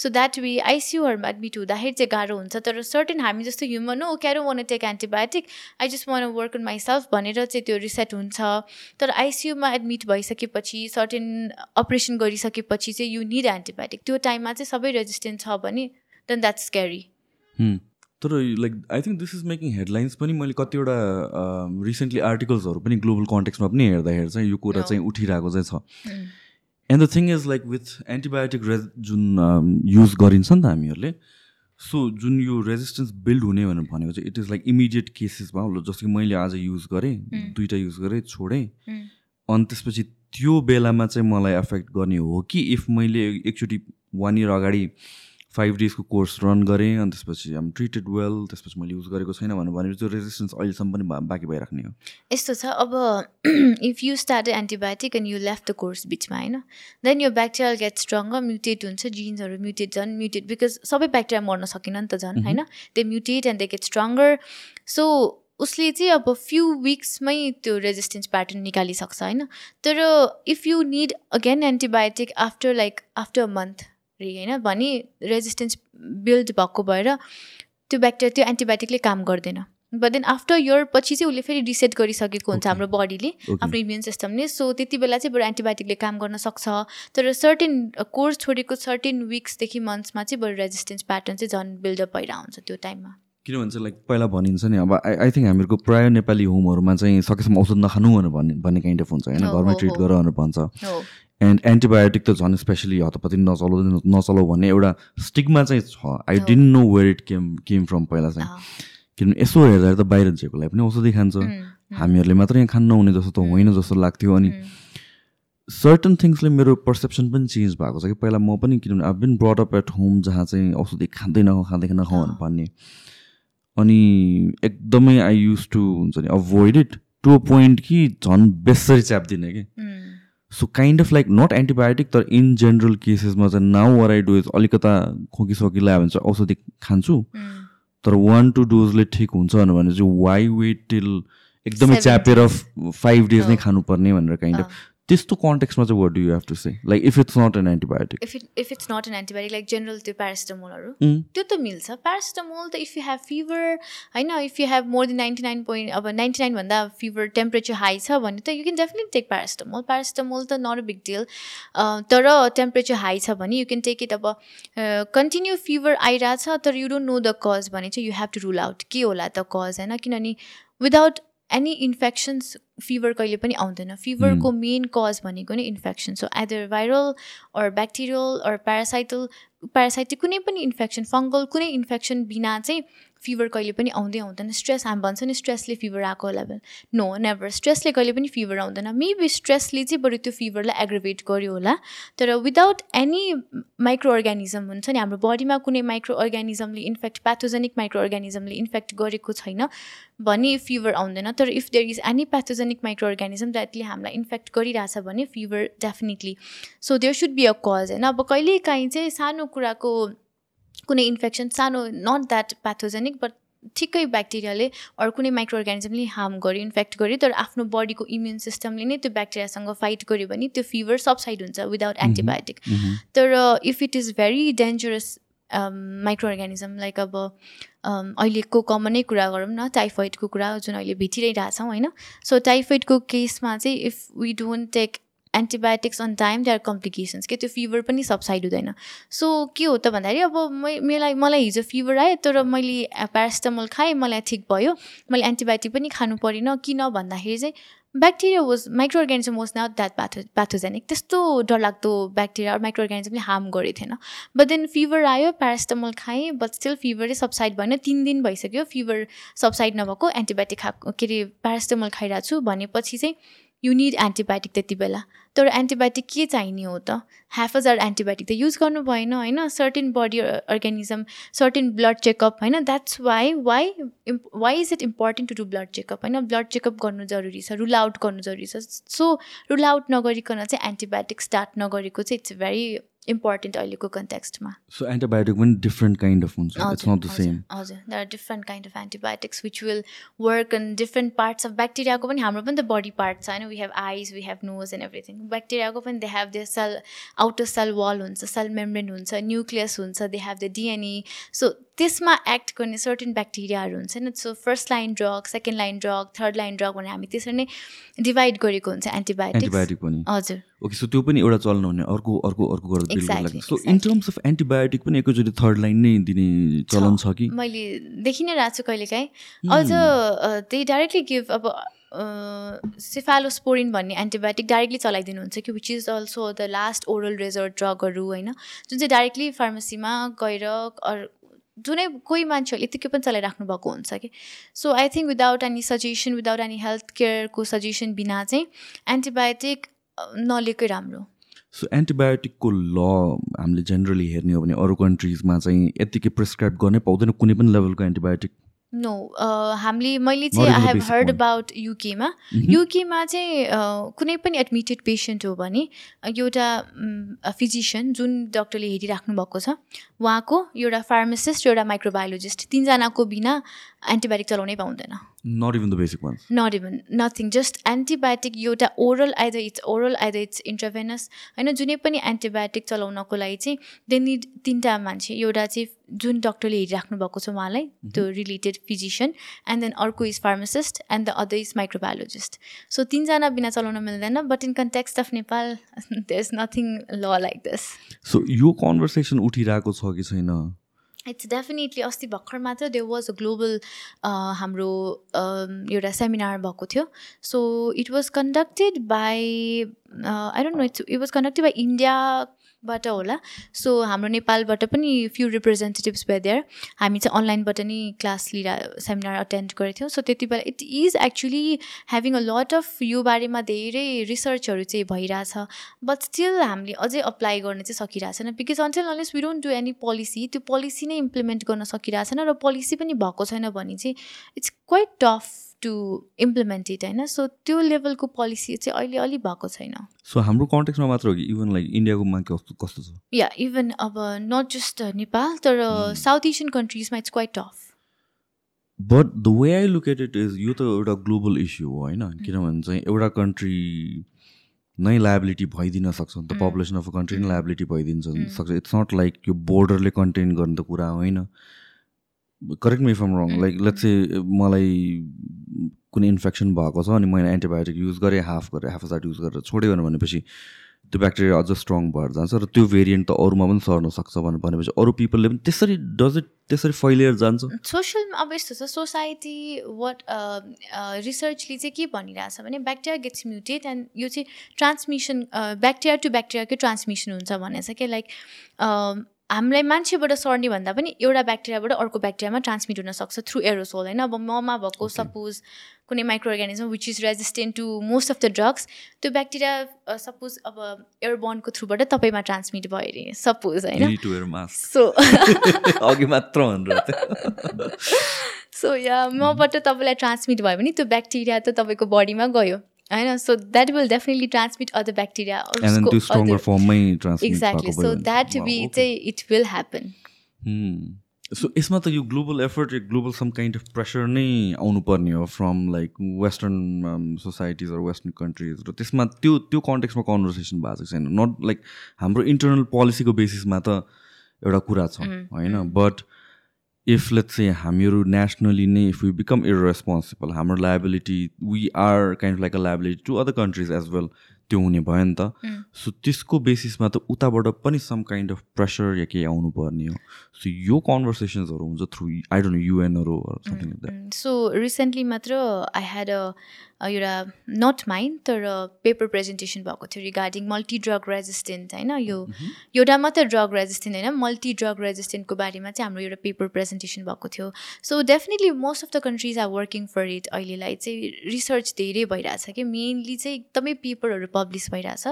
सो द्याट वे आइसियुहरूमा एडमिट हुँदाखेरि चाहिँ गाह्रो हुन्छ। तर सर्टेन हामी जस्तो ह्युमन हो क्यारो one take antibiotic I just want work on myself भनेर चाहिँ त्यो रिसेट हुन्छ। तर आइसियुमा एडमिट भइसकेपछि सर्टेन अपरेसन गरिसकेपछि चाहिँ यु निड एन्टिबायोटिक त्यो टाइममा चाहिँ सबै रेजिस्टेन्ट छ भने देन द्याट्स स्क्यारी तर like I think this is making headlines पनि. मैले कतिवटा रिसेन्टली आर्टिकल्सहरू पनि ग्लोबल कन्टेक्समा पनि हेर्दाखेरि चाहिँ यो कुरा चाहिँ उठिरहेको चाहिँ छ। And the thing is like with antibiotic रे जुन युज गरिन्छ नि त हामीहरूले सो जुन यो रेजिस्टेन्स बिल्ड हुने भनेर भनेको चाहिँ इट इज लाइक इमिडिएट केसेसमा जस्तो कि मैले आज युज गरेँ दुइटा युज गरेँ छोडेँ। अनि त्यसपछि त्यो बेलामा चाहिँ मलाई एफेक्ट गर्ने हो कि इफ मैले एकचोटि वान इयर अगाडि फाइभ डेजको कोर्स रन गरेँ अनि त्यसपछि आम ट्रिटेड वेल त्यसपछि मैले युज गरेको छैन भनेर भने त्यो रेजिस्टेन्स अहिलेसम्म पनि बाँकी भइराख्ने हो। यस्तो छ अब if you start antibiotic and you left the course बिचमा होइन? देन यो ब्याक्टेरियल गेट स्ट्रङ्गर म्युटेट हुन्छ जिन्सहरू म्युटेट झन् म्युटेट बिकज सबै ब्याक्टेरिया मर्न सकेन नि त झन् होइन? They mutate and they get stronger so उसले चाहिँ अब फ्यु विक्समै त्यो रेजिस्टेन्स प्याटर्न निकालिसक्छ होइन? तर if you need again antibiotic after like after a month रे होइन? भने रेजिस्टेन्स बिल्ड भएको भएर त्यो ब्याक्टेरिया त्यो एन्टिबायोटिकले काम गर्दैन। बट देन आफ्टर इयर पछि चाहिँ उसले फेरि रिसेट गरिसकेको हुन्छ. हाम्रो बडीले. आफ्नो इम्युन सिस्टमले सो त्यति बेला चाहिँ बरु एन्टिबायोटिकले काम गर्न सक्छ। तर सर्टेन कोर्स छोडेको सर्टेन विक्सदेखि मन्थ्समा चाहिँ बरु रेजिस्टेन्स प्याटर्न चाहिँ झन् बिल्डअप भइरहेको हुन्छ त्यो टाइममा किनभने चाहिँ लाइक पहिला भनिन्छ नि अब आई आई थिङ्क हामीहरूको प्राय नेपाली होमहरूमा चाहिँ सकेसम्म औषध नखानु भनेर भन्ने भन्ने काइन्ड अफ हुन्छ होइन? हो, घरमै ट्रिट। गर भनेर भन्छ। हो। एन्ड एन्टिबायोटिक त झन् स्पेसली हतपति नचलाउ नचलाउ भन्ने एउटा स्टिगमा चाहिँ छ। I. Didn't know where it came came from पहिला चाहिँ। किनभने यसो हेर्दा त बाहिर जेकोलाई पनि औषधि खान्छ। हामीहरूले मात्र यहाँ खानु नहुने जस्तो त होइन जस्तो लाग्थ्यो अनि सर्टन थिङ्सले मेरो पर्सेप्सन पनि चेन्ज भएको छ कि पहिला म पनि किनभने अब been brought up at home जहाँ चाहिँ औषधि खाँदै नखाऊ खाँदै नखाऊ भनेर अँ। भन्ने। अनि एकदमै आई युज टु हुन्छ नि avoid it to a point कि झन् बेसरी च्याप्दिनँ कि। So kind of like not antibiotic तर इन जेनरल केसेसमा चाहिँ now what I do is अलिकता खोकी लगायो भने चाहिँ औषधि खान्छु। तर वान टू डोजले ठिक हुन्छ भने चाहिँ वाइ वेट टिल एकदमै च्यापेर फाइभ डेज नै। खानुपर्ने भनेर काइन्ड। अफ त्यस्तो कन्टेक्समा चाहिँ what do you have to say like if it's not an antibiotic if it if it's not an antibiotic like general त्यो प्यारासिटामोलहरू. त्यो त मिल्छ प्यारासिटामोल त इफ यु हेभ फिभर होइन if you have more than ninety nine point अब नाइन्टी नाइनभन्दा फिभर टेम्परेचर हाई छ भने त you can definitely take paracetamol paracetamol त नट अ बिग डिल तर टेम्परेचर हाई छ भने यु क्यान टेक इट अब कन्टिन्यू फिभर आइरहेछ तर you don't know the cause भने चाहिँ you have to rule out के होला त कज होइन किनभने विदाउट एनी इन्फेक्सन्स फिभर कहिले पनि आउँदैन। फिभरको मेन कज भनेको नै infection. So either viral or bacterial or parasital parasitic कुनै पनि इन्फेक्सन फङ्गल कुनै इन्फेक्सन बिना चाहिँ फिभर कहिले पनि आउँदै आउँदैन। स्ट्रेस हामी भन्छ नि स्ट्रेसले फिभर आएको होला भने। नो नेभर स्ट्रेसले कहिले पनि फिभर आउँदैन। मेबी स्ट्रेसले चाहिँ बरु त्यो फिभरलाई एग्रिभेट गर्यो होला। तर विदाउट एनी माइक्रो अर्ग्यानिजम हुन्छ नि हाम्रो बडीमा कुनै माइक्रो अर्ग्यानिजमले इन्फेक्ट प्याथोजेनिक माइक्रो अर्ग्यानिजमले इन्फेक्ट गरेको छैन भने फिभर आउँदैन। तर if there is any pathogenic micro organism द्याटले हामीलाई इन्फेक्ट गरिरहेछ भने fever definitely so there should be a cause होइन अब कहिलेकाहीँ चाहिँ सानो कुराको कुनै इन्फेक्सन सानो नट द्याट प्याथोजेनिक बट ठिकै ब्याक्टेरियाले अरू कुनै माइक्रो अर्ग्यानिजमले हार्म गर्यो इन्फेक्ट गर्यो तर आफ्नो बडीको इम्युन सिस्टमले नै त्यो ब्याक्टेरियासँग फाइट गर्यो भने त्यो फिभर सबसाइड हुन्छ विदाउट एन्टिबायोटिक तर if it is very dangerous micro organism like अब अहिलेको कमनै कुरा गरौँ न टाइफोइडको कुरा जुन अहिले भेटिरहेछौँ होइन? सो टाइफोइडको केसमा चाहिँ if we don't take antibiotics on time they are complications के त्यो फिभर पनि सबसाइड हुँदैन। सो के हो त भन्दाखेरि अब मै मलाई मलाई हिजो फिभर आयो तर मैले प्यारासिटामोल खाएँ मलाई ठिक भयो। मैले एन्टिबायोटिक पनि खानु परेन किन भन्दाखेरि चाहिँ bacteria was micro organism was not that patho pathogenic त्यस्तो डरलाग्दो ब्याक्टेरिया माइक्रो अर्ग्यानिजमले हार्म गरेको थिएन। बट देन फिभर आयो प्यारासिटामोल खाएँ बट स्टिल फिभरै सबसाइड भएन। तिन दिन भइसक्यो फिभर सबसाइड नभएको एन्टिबायोटिक खाएको के अरे प्यारासिटामोल खाइरहेको छु भनेपछि चाहिँ यु निड एन्टिबायोटिक त्यति बेला। तर एन्टिबायोटिक के चाहिने हो त? हाफ हजार एन्टिबायोटिक त युज गर्नु भएन होइन? Certain body organism certain blood checkup होइन? That's why why why is it important to do blood checkup होइन? ब्लड चेकअप गर्नु जरुरी छ रुल आउट गर्नु जरुरी छ। सो रुल आउट नगरिकन चाहिँ एन्टिबायोटिक स्टार्ट नगरेको चाहिँ इट्स भेरी इम्पोर्टेन्ट अहिलेको कन्टेक्स्टमा सो एन्टिबायोटिक पनि डिफ्रेन्ट काइन्ड अफ हुन्छ। इट्स नट द हजुर, सेम हजुर। There are different kind of antibiotics which will work in different parts of ब्याक्टेरियाको पनि। हाम्रो पनि त बडी पार्ट छ होइन? We have eyes we have nose and everything ब्याक्टेरियाको पनि they have the cell outer cell wall हुन्छ सेल मेम्ब्रेन हुन्छ न्युक्लियस हुन्छ they have the DNA so त्यसमा एक्ट गर्ने सर्टेन ब्याक्टेरियाहरू हुन्छ नि। So first line drug second line drug third line drug भनेर हामी त्यसरी नै डिभाइड गरेको हुन्छ एन्टिबायोटिक पनि। हजुर। ओके सो त्यो पनि एउटा चल्न हुने अर्को अर्को अर्को so in terms of antibiotic पनि एकैचोटि थर्ड लाइन नै दिने चलन छ। कि? मैले देखि नै रहेको छु कहिलेकाहीँ। अझ दे डाइरेक्टली गिभ अब सिफालोस्पोरिन भन्ने एन्टिबायोटिक डाइरेक्टली चलाइदिनुहुन्छ कि which is also the last oral resort ड्रगहरू होइन। जुन चाहिँ डाइरेक्टली फार्मेसीमा गएर जुनै कोही मान्छेहरूले यतिकै पनि चलाइराख्नु भएको हुन्छ कि? So I think without any suggestion without any health केयरको suggestion बिना चाहिँ एन्टिबायोटिक नलिएकै राम्रो सो एन्टिबायोटिकको ल हामीले जेनरली हेर्ने हो भने अरू कन्ट्रिजमा चाहिँ यत्तिकै प्रिस्क्राइब गर्नै पाउँदैन। कुनै पनि लेभलको एन्टिबायोटिक नो हामीले मैले चाहिँ आई हेभ हर्ड. अबाउट युकेमा युकेमा चाहिँ कुनै पनि एडमिटेड पेसेन्ट हो भने एउटा फिजिसियन जुन डक्टरले हेरिराख्नु भएको छ उहाँको एउटा फार्मासिस्ट एउटा माइक्रोबायोलोजिस्ट तिनजनाको बिना एन्टिबायोटिक चलाउनै पाउँदैन। Not even the basic ones not even nothing just antibiotic एउटा oral either it's oral either it's intravenous होइन जुनै पनि एन्टिबायोटिक चलाउनको लागि चाहिँ दे निड तिनवटा मान्छे एउटा चाहिँ जुन डक्टरले हेरिराख्नु भएको छ उहाँलाई त्यो रिलेटेड फिजिसियन एन्ड देन अर्को is pharmacist and the other is microbiologist so तिनजना बिना चलाउन मिल्दैन but in context of Nepal there is nothing law like this so यो कन्भर्सेसन उठिरहेको छ कि छैन? इट्स डेफिनेटली अस्ति भर्खर मात्र दे वाज अ ग्लोबल हाम्रो एउटा सेमिनार भएको थियो. So it was conducted by I don't know it's it was conducted by इन्डियाबाट होला। सो हाम्रो नेपालबाट पनि फ्यु रिप्रेजेन्टेटिभ्स भए देयर हामी चाहिँ अनलाइनबाट नि क्लास लिएर सेमिनार अटेन्ड गरेको थियौँ। सो त्यति बेला it is actually having a lot of यो बारेमा धेरै रिसर्चहरू चाहिँ भइरहेछ। बट स्टिल हामीले अझै अप्लाई गर्न चाहिँ सकिरहेको छैन। Because until unless we don't do any policy त्यो पोलिसी नै इम्प्लिमेन्ट गर्न सकिरहेको छैन। र पोलिसी पनि भएको छैन भने चाहिँ it's quite tough to implement it होइन? सो त्यो लेभलको पोलिसी चाहिँ अहिले अलिक भएको छैन। सो हाम्रो कन्टेक्समा मात्र हो कि इभन लाइक इन्डियाकोमा कस्तो कस्तो छ? या इभन अब नट जस्ट नेपाल तर south Asian कन्ट्रिजमा it's quite tough but the way I look at it is यो त एउटा ग्लोबल इस्यु हो होइन? किनभने चाहिँ एउटा कन्ट्री नै लाइबिलिटी भइदिन सक्छ नि त पपुलेसन अफ अ कन्ट्री नै लाइबिलिटी भइदिन्छ सक्छ। इट्स नट लाइक यो बोर्डरले कन्टेन गर्ने त कुरा होइन। Correct me from wrong like let's चाहिँ मलाई कुनै इन्फेक्सन भएको छ अनि मैले एन्टिबायोटिक युज गरेँ हाफ गरेँ हाफ साट युज गरेर छोड्यो भनेपछि त्यो ब्याक्टेरिया अझ स्ट्रङ भएर जान्छ र त्यो भेरिएन्ट त अरूमा पनि सर्न सक्छ भनेर भनेपछि अरू पिपलले पनि त्यसरी डज इट त्यसरी फैलिएर जान्छ? सोसियल अब यस्तो छ सोसाइटी वाट रिसर्चले चाहिँ के भनिरहेछ भने ब्याक्टेरिया गेट्स म्युटेड एन्ड यो चाहिँ ट्रान्समिसन ब्याक्टेरिया टु ब्याक्टेरियाकै ट्रान्समिसन हुन्छ भनेछ क्या लाइक हामीलाई मान्छेबाट सर्ने भन्दा पनि एउटा ब्याक्टेरियाबाट अर्को ब्याक्टेरियामा ट्रान्समिट हुनसक्छ थ्रु एरोसोल होइन? अब ममा भएको सपोज कुनै micro organism which is resistant to most of the drugs त्यो ब्याक्टेरिया सपोज अब एयरबर्नको थ्रुबाट तपाईँमा ट्रान्समिट भयो अरे सपोज होइन? सो अघि मात्र सो या मबाट तपाईँलाई ट्रान्समिट भयो भने त्यो ब्याक्टेरिया त तपाईँको बडीमा गयो। होइन so that will definitely transmit other bacteria exactly so that be चाहिँ इट विल ह्यापन सो यसमा त यो global effort global some kind of pressure नै आउनुपर्ने हो from like western societies or western countries र त्यसमा त्यो त्यो कन्टेक्समा कन्भर्सेसन भएको छैन नट लाइक हाम्रो इन्टरनल पोलिसीको बेसिसमा त एउटा कुरा छ होइन बट इफ लेट्स चाहिँ हामीहरू नेसनली नै इफ वी बिकम इरेस्पोन्सिबल हाम्रो liability we are kind of like a liability to other countries as well त्यो हुने भयो नि त। सो त्यसको बेसिसमा त उताबाट पनि सम काइन्ड अफ प्रेसर या केही आउनु पर्ने हो। सो यो कन्भर्सेसन्सहरू हुन्छ थ्रु आई डोन्ट नो युएनहरू सो रिसेन्टली मात्र आई ह्याड अ एउटा नट माइन्ड तर पेपर प्रेजेन्टेसन भएको थियो रिगार्डिङ मल्टी ड्रग रेजिस्टेन्ट होइन? यो एउटा मात्र ड्रग रेजिस्टेन्ट होइन? मल्टी ड्रग रेजिस्टेन्टको बारेमा चाहिँ हाम्रो एउटा पेपर प्रेजेन्टेसन भएको थियो। So definitely most of the countries are working for it अहिलेलाई। चाहिँ रिसर्च धेरै भइरहेछ कि? मेनली चाहिँ एकदमै पेपरहरू पब्लिस भइरहेछ।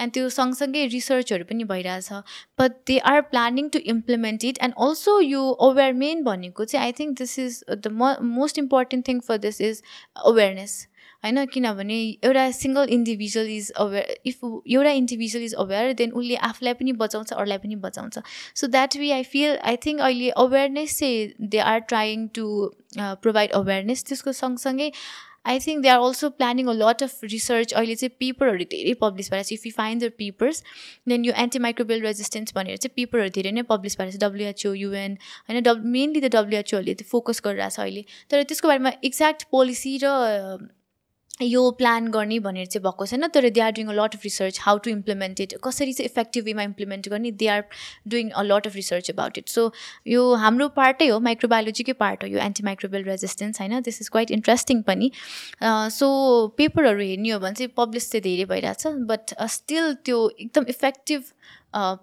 एन्ड त्यो सँगसँगै रिसर्चहरू पनि भइरहेछ। But they are planning to implement it and also यो अवेर मेन भनेको चाहिँ I think this is the most important thing for this is awareness होइन? किनभने एउटा single individual is aware if एउटा इन्डिभिजुअल इज अवेर देन उसले आफूलाई पनि बचाउँछ अरूलाई पनि बचाउँछ। So that way I feel I think अहिले अवेरनेस चाहिँ they are trying to provide awareness त्यसको सँगसँगै। I think they are also planning a lot of research अहिले चाहिँ पेपरहरू धेरै पब्लिस छ if you find the papers then यो एन्टिमाइक्रोबियल रेजिस्टेन्स भनेर चाहिँ पेपरहरू धेरै नै पब्लिस छ डब्लुएचओ युएन होइन डब् मेनली त डब्लुएचओहरूले त्यो फोकस गरिरहेछ अहिले तर त्यसको बारेमा एक्ज्याक्ट पोलिसी र यो प्लान गर्ने भनेर चाहिँ भएको छैन तर they are doing a lot of research how to implement it कसरी चाहिँ इफेक्टिभ वेमा इम्प्लिमेन्ट गर्ने they are doing a lot of research about it so यो हाम्रो पार्टै हो माइक्रोबायोलोजीकै पार्ट हो यो एन्टिमाइक्रोबियल रेजिस्टेन्स होइन? दिस इज क्वाइट इन्ट्रेस्टिङ पनि. सो पेपरहरू हेर्ने हो भने चाहिँ पब्लिस चाहिँ धेरै भइरहेछ बट स्टिल त्यो एकदम इफेक्टिभ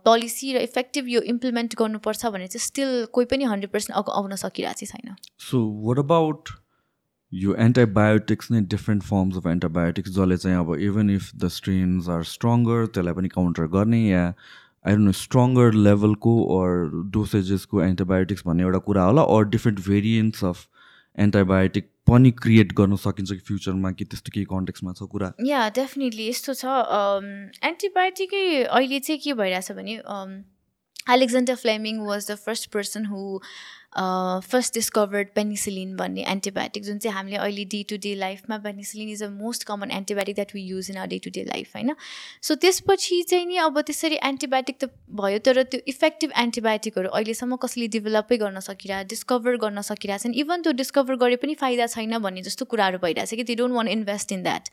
पोलिसी र इफेक्टिभ यो इम्प्लिमेन्ट गर्नुपर्छ भने चाहिँ स्टिल कोही पनि हन्ड्रेड पर्सेन्ट आउन सकिरहेको छैन। सो वाट अबाउट यो एन्टिबायोटिक्स नै डिफ्रेन्ट फर्म्स अफ एन्टिबायोटिक्स जसले चाहिँ अब even if the strains are stronger त्यसलाई पनि काउन्टर गर्ने या आई नो स्ट्रङ्गर लेभलको अर डोसेजेसको एन्टिबायोटिक्स भन्ने एउटा कुरा होला or different variants of antibiotic पनि क्रिएट गर्न सकिन्छ कि फ्युचरमा कि त्यस्तो केही कन्टेक्समा छ कुरा? या डेफिनेटली यस्तो छ। एन्टिबायोटिकै अहिले चाहिँ के भइरहेछ भने Alexander Fleming was the first person who first discovered penicillin भन्ने एन्टिबायोटिक जुन चाहिँ हामीले अहिले डे टु डे लाइफमा penicillin is a most common antibiotic that we use in a day to day life होइन? सो त्यसपछि चाहिँ नि अब त्यसरी एन्टिबायोटिक त भयो तर त्यो इफेक्टिभ एन्टिबायोटिकहरू अहिलेसम्म कसैले डेभलपै गर्न सकिरहेको डिस्कभर गर्न सकिरहेछन् इभन त्यो डिस्कभर गरे पनि फाइदा छैन भन्ने जस्तो कुराहरू भइरहेछ कि they don't want invest in that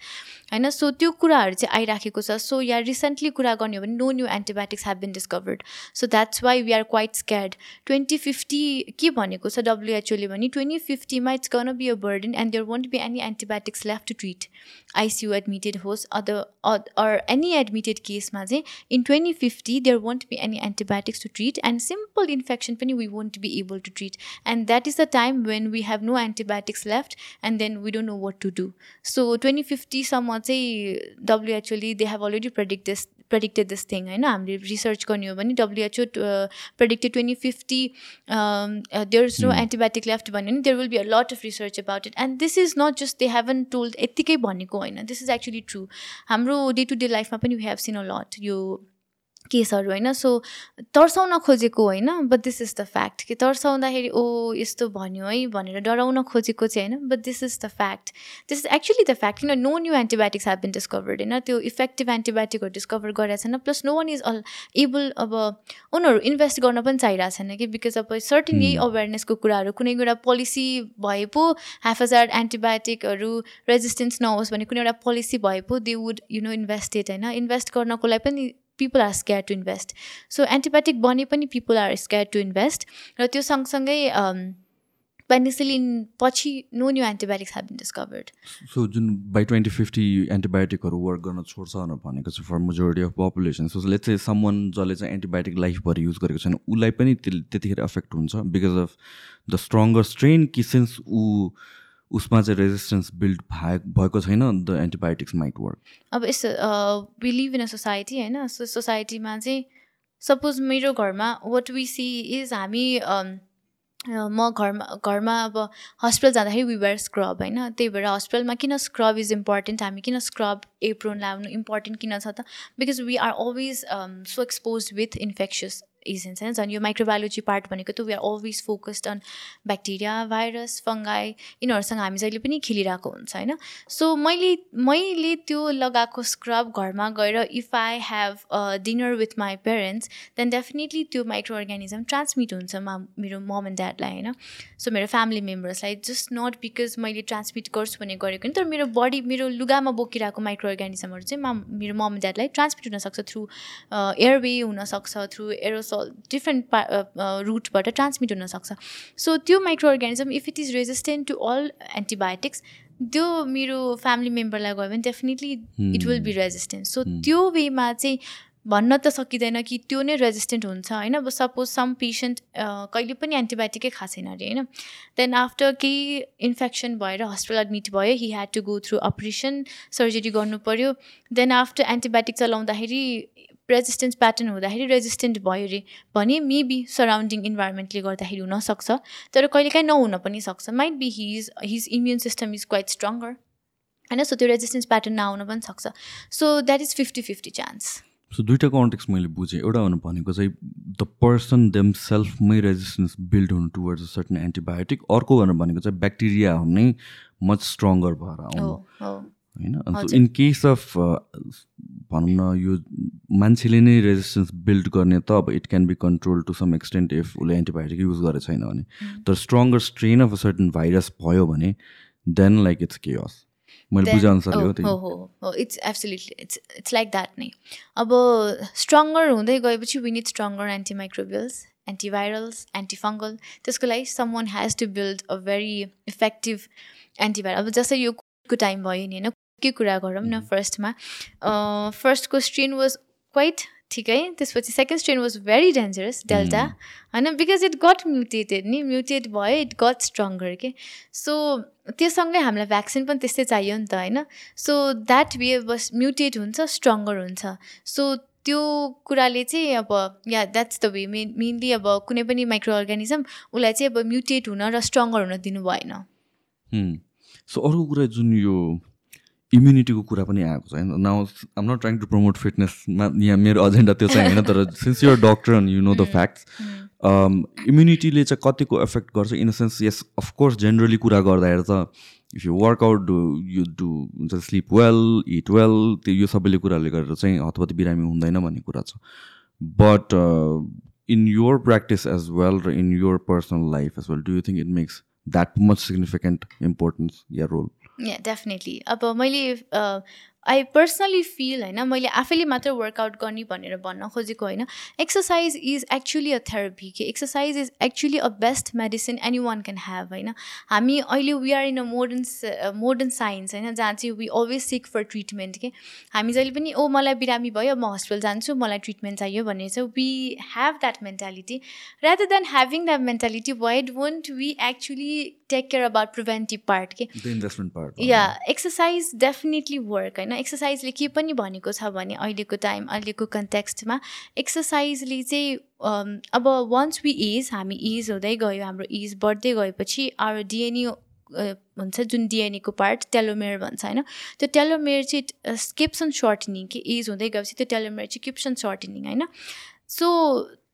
होइन? सो त्यो कुराहरू चाहिँ आइराखेको छ। सो या रिसेन्टली कुरा गर्ने हो भने no new antibiotics have been discovered so that's why we are quite scared twenty fifty के भनेको छ डब्लुएचओले भने twenty फिफ्टीमा it's gonna be a burden and there won't be any antibiotics left to treat ICU admitted होस् अदर अर एनी एडमिटेड केसमा चाहिँ in twenty fifty there won't be any antibiotics to treat and simple infection पनि we won't be able to treat and that is the time when we have no antibiotics left and then we don't know what to do so twenty फिफ्टीसम्म चाहिँ डब्लुएचओले they have already predict this predicted this thing होइन हामीले रिसर्च गर्ने हो भने WHO predicted twenty fifty there is no antibiotic left भन्यो भने there will be a lot of research about it and this is not just they haven't told यत्तिकै भनेको होइन दिस इज एक्चुली ट्रु हाम्रो डे टु डे लाइफमा पनि we have seen a lot यो केसहरू होइन? सो तर्साउन खोजेको होइन? But this is the fact कि तर्साउँदाखेरि ओ यस्तो भन्यो है भनेर डराउन खोजेको चाहिँ होइन? But this is the fact this is actually the fact किन? No new antibiotics have been discovered होइन? त्यो इफेक्टिभ एन्टिबायोटिकहरू डिस्कभर गरेको छैन। Plus no one is all able अब उनीहरू इन्भेस्ट गर्न पनि चाहिरहेको छैन कि? बिकज अब सर्टन यही अवेरनेसको कुराहरू कुनै एउटा पोलिसी भए पो हाफ हजार एन्टिबायोटिकहरू रेजिस्टेन्स नहोस् भने कुनै एउटा पोलिसी भए पो they would you know invested होइन? इन्भेस्ट गर्नको लागि पनि people are scare to invest so antibiotic बने पनि people are scare to invest र त्यो सँगसँगै पेनिसिलिन पछि no new antibiotics have been discovered so जुन बाई ट्वेन्टी फिफ्टी एन्टिबायोटिकहरू वर्क गर्न छोड्छ भनेको छ for majority of population so let's चाहिँ समन जसले चाहिँ एन्टिबायोटिक लाइफभरि युज गरेको छैन उसलाई पनि त्यतिखेर एफेक्ट हुन्छ because of the stronger strain कि सिन्स ऊ उसमा चाहिँ रेजिस्टेन्स बिल्ड भए भएको छैन द एन्टिबायोटिक्स माइट वर्क अब यस्तो we live in a society होइन? सो सोसाइटीमा चाहिँ सपोज मेरो घरमा वाट वी सी इज हामी म घरमा घरमा अब हस्पिटल जाँदाखेरि वी वेयर स्क्रब होइन? त्यही भएर हस्पिटलमा किन स्क्रब इज इम्पोर्टेन्ट हामी किन स्क्रब एप्रोन लाउनु इम्पोर्टेन्ट किन छ त? Because we are always so expose with infectious agents होइन झन् यो माइक्रोबायोलोजी पार्ट भनेको त we are always focused on bacteria virus fungi यिनीहरूसँग हामी जहिले पनि खेलिरहेको हुन्छ होइन? सो मैले मैले त्यो लगाएको स्क्रब घरमा गएर if I have dinner with my parents then definitely त्यो माइक्रो अर्ग्यानिजम ट्रान्समिट हुन्छ मा मेरो मम एन्ड ड्याडलाई होइन? सो मेरो फ्यामिली मेम्बर्सलाई जस्ट नट बिकज मैले ट्रान्समिट गर्छु भने गरेको नि तर मेरो बडी मेरो लुगामा बोकिरहेको माइक्रो अर्ग्यानिजमहरू चाहिँ मेरो मम एन्ड ड्याडलाई ट्रान्समिट हुनसक्छ थ्रु एयरवे हुनसक्छ थ्रु एरोस डिफ्रेन्ट पा रुटबाट ट्रान्समिट हुनसक्छ सो त्यो micro organism if it is resistant to all antibiotics त्यो मेरो फ्यामिली मेम्बरलाई गयो भने definitely it will be resistant so त्यो वेमा चाहिँ भन्न त सकिँदैन कि त्यो नै रेजिस्टेन्ट हुन्छ होइन? अब सपोज सम पेसेन्ट कहिले पनि एन्टिबायोटिकै खाएको छैन अरे होइन? देन आफ्टर केही इन्फेक्सन भएर हस्पिटल एडमिट भयो he had to go through operation surgery गर्नु पऱ्यो देन आफ्टर एन्टिबायोटिक चलाउँदाखेरि रेजिस्टेन्स प्याटर्न हुँदाखेरि रेजिस्टेन्ट भयो अरे भने मेबी सराउन्डिङ इन्भाइरोमेन्टले गर्दाखेरि हुनसक्छ। तर कहिलेकाहीँ नहुन पनि सक्छ। Might be his his immune system is quite stronger होइन? सो त्यो रेजिस्टेन्स प्याटर्न नआउन पनि सक्छ। So that is fifty fifty chance so दुइटा कन्टेक्स मैले बुझेँ। एउटा हुनु भनेको चाहिँ द पर्सन देम सेल्फमै रेजिस्टेन्स बिल्ड हुनु टुवर्ड्स अ सर्टन एन्टिबायोटिक अर्को भनेको चाहिँ ब्याक्टेरिया नै मच स्ट्रङ्गर भएर आउनु। होइन? अन्त इन केस अफ भनौँ न यो मान्छेले नै रेजिस्टेन्स बिल्ड गर्ने त अब it can be control to some extent if उसले एन्टिबायोटिक युज गरेको छैन भने। तर stronger strain of a certain virus भयो भने देन लाइक इट्स केयस मैले बुझेअनुसार हो it's absolutely it's it's like that नै। अब स्ट्रङ्गर हुँदै गएपछि when it stronger antimicrobials antivirals antifungal त्यसको लागि some one has to build a very effective antiviral अब जस्तै यो को टाइम भयो नि होइन? के कुरा गरौँ न फर्स्टमा फर्स्टको स्ट्रेन वाज क्वाइट ठिकै त्यसपछि second strain was very dangerous Delta होइन बिकज इट गट म्युटेटेड नि म्युटेट भयो इट गट स्ट्रङ्गर के सो त्योसँगै हामीलाई भ्याक्सिन पनि त्यस्तै चाहियो नि त होइन? सो द्याट वे बस म्युटेट हुन्छ स्ट्रङ्गर हुन्छ। सो त्यो कुराले चाहिँ अब yeah that's the way main mainly अब कुनै पनि माइक्रो अर्गानिजम उसलाई चाहिँ अब म्युटेट हुन र स्ट्रङ्गर हुन दिनु भएन। सो अर्को कुरा जुन यो इम्युनिटीको कुरा पनि आएको छ होइन? Now I'm not trying to promote फिटनेसमा यहाँ मेरो एजेन्डा त्यो चाहिँ होइन तर since you're doctor and you know the facts इम्युनिटीले चाहिँ कतिको एफेक्ट गर्छ? In the sense yes of course generally कुरा गर्दाखेरि त if you workout do you do हुन्छ स्लिप वेल इट वेल त्यो यो सबैले कुराहरूले गरेर चाहिँ हतपति बिरामी हुँदैन भन्ने कुरा छ। But in your practice as well र in your personal life as well do you think it makes that much significant importance yeah role या डेफिनेटली अब मैले आई पर्सनली फिल होइन मैले आफैले मात्र वर्कआउट गर्ने भनेर भन्न खोजेको होइन exercise is actually a therapy के exercise is actually a best medicine any one can have होइन? हामी अहिले we are in a modern modern science होइन जहाँ चाहिँ we always seek for treatment के हामी जहिले पनि ओ मलाई बिरामी भयो म हस्पिटल जान्छु मलाई ट्रिटमेन्ट चाहियो भन्ने चाहिँ we have that mentality rather than having that mentality why won't we actually take care about preventive part के या एक्सर्साइज डेफिनेटली वर्क होइन? एक्सर्साइजले के पनि भनेको छ भने अहिलेको टाइम अहिलेको कन्टेक्स्टमा एक्सर्साइजले चाहिँ अब वान्स वी एज हामी एज हुँदै गयो हाम्रो एज बढ्दै गएपछि आवर डिएनए हुन्छ जुन डिएनएको पार्ट टेलोमेयर भन्छ होइन? त्यो टेलोमेयर चाहिँ स्किप्स अन सर्टनिङ कि एज हुँदै गएपछि त्यो टेलोमेयर चाहिँ किप्स अन सर्टनिङ होइन? सो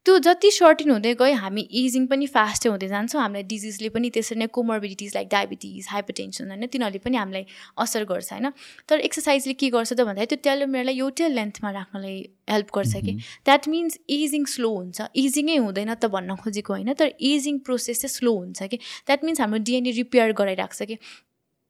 त्यो जति सर्टिन हुँदै गयो हामी एजिङ पनि फास्टै हुँदै जान्छौँ। हामीलाई डिजिजले पनि त्यसरी नै कोमोर्बिडिटिज लाइक डायबिटिज हाइपरटेन्सन होइन तिनीहरूले पनि हामीलाई असर गर्छ होइन। तर एक्सर्साइजले के गर्छ त भन्दाखेरि त्यो टेलोमेयरलाई एउटै लेन्थमा राख्नलाई हेल्प गर्छ कि। द्याट मिन्स एजिङ स्लो हुन्छ। एजिङै हुँदैन त भन्न खोजेको होइन तर एजिङ प्रोसेस चाहिँ स्लो हुन्छ कि। द्याट मिन्स हाम्रो डिएनए रिपेयर गराइराख्छ कि।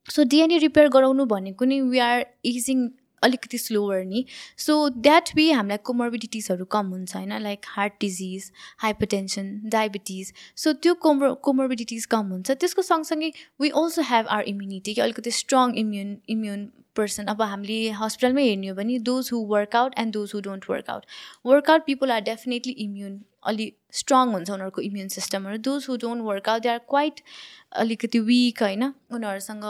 सो डिएनए रिपेयर गराउनु भनेको नि वी आर एजिङ अलिकति स्लोवर नि. सो द्याट वे हामीलाई कोमोर्बिडिटिजहरू कम हुन्छ होइन like heart disease hypertension diabetes so त्यो कोमो कोमोर्बिडिटिज कम हुन्छ. त्यसको सँगसँगै we also have our immunity कि अलिकति स्ट्रङ इम्युन इम्युन पर्सन अब हामीले हस्पिटलमै हेर्ने हो भने those who workout and those who don't workout workout people are definitely immune अलि स्ट्रङ हुन्छ उनीहरूको इम्युन सिस्टमहरू those who don't workout they are quite अलिकति विक होइन? उनीहरूसँग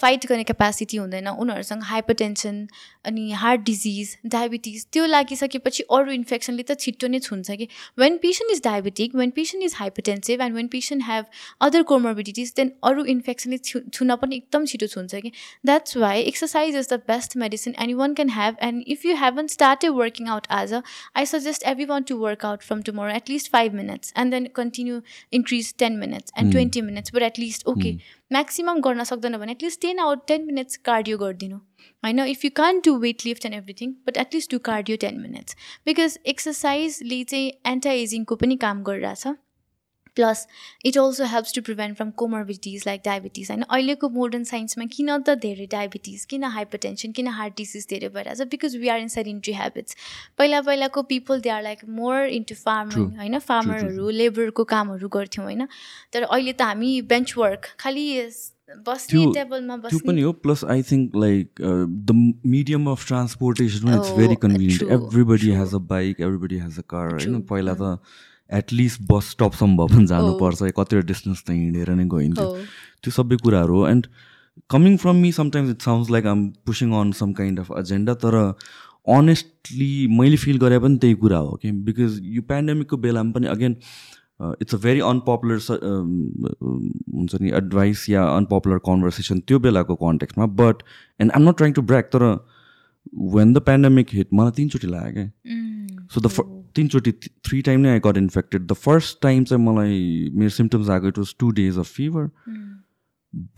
फाइट गर्ने क्यापासिटी हुँदैन। उनीहरूसँग हाइपरटेन्सन अनि हार्ट डिजिज डायबिटिज त्यो लागिसकेपछि अरू इन्फेक्सनले त छिट्टो नै छुन्छ कि। When patient is diabetic when patient is hypertensive and when patient have other comorbidities then अरू इन्फेक्सनले छु छुन पनि एकदम छिटो छुन्छ कि। That's why exercise is the best medicine and one can have and if you haven't started working out as a I suggest every one to work out from tomorrow at least five minutes and then continue increase ten minutes and twenty minutes but at least okay maximum गर्न सक्दैन भने at least ten hour ten minutes cardio गरिदिनु। होइन if you can't do weight lift and everything but at least do cardio ten minutes because एक्सर्साइजले चाहिँ एन्टी एजिङको पनि काम गरिरहेछ। Plus it also helps to prevent from comorbidities like diabetes होइन अहिलेको मोडर्न साइन्समा किन त धेरै डायबिटिज किन हाइपरटेन्सन किन हार्ट डिजिज धेरै भइरहेछ? Because we are in sedentary habits पहिला पहिलाको people they are like more into farming होइन? फार्मरहरू लेबरको कामहरू गर्थ्यौँ होइन? तर अहिले त हामी बेन्च वर्क खालि बस्ने टेबलमा त्यो पनि हो plus I think like the medium of transportation it's very convenient everybody has a bike everybody has a car होइन? पहिला त एटलिस्ट बस स्टपसम्म भए पनि जानुपर्छ कतिवटा डिस्टेन्स त हिँडेर नै गइन्थ्यो त्यो सबै कुराहरू हो। And coming from me sometimes it sounds like um pushing on some kind of agenda तर अनेस्टली मैले फिल गरे पनि त्यही कुरा हो कि बिकज यो पेन्डेमिकको बेलामा पनि again it's a very unpopular हुन्छ नि एडभाइस या अनपपुलर कन्भर्सेसन त्यो बेलाको कन्टेक्समा but and um not trying to break तर वेन द पेन्डेमिक हिट मलाई तिनचोटि लाग्यो क्या सो द तिनचोटि थ्री टाइम नै I got infected the first time चाहिँ मलाई मेरो सिम्टम्स आएको it was two days of fever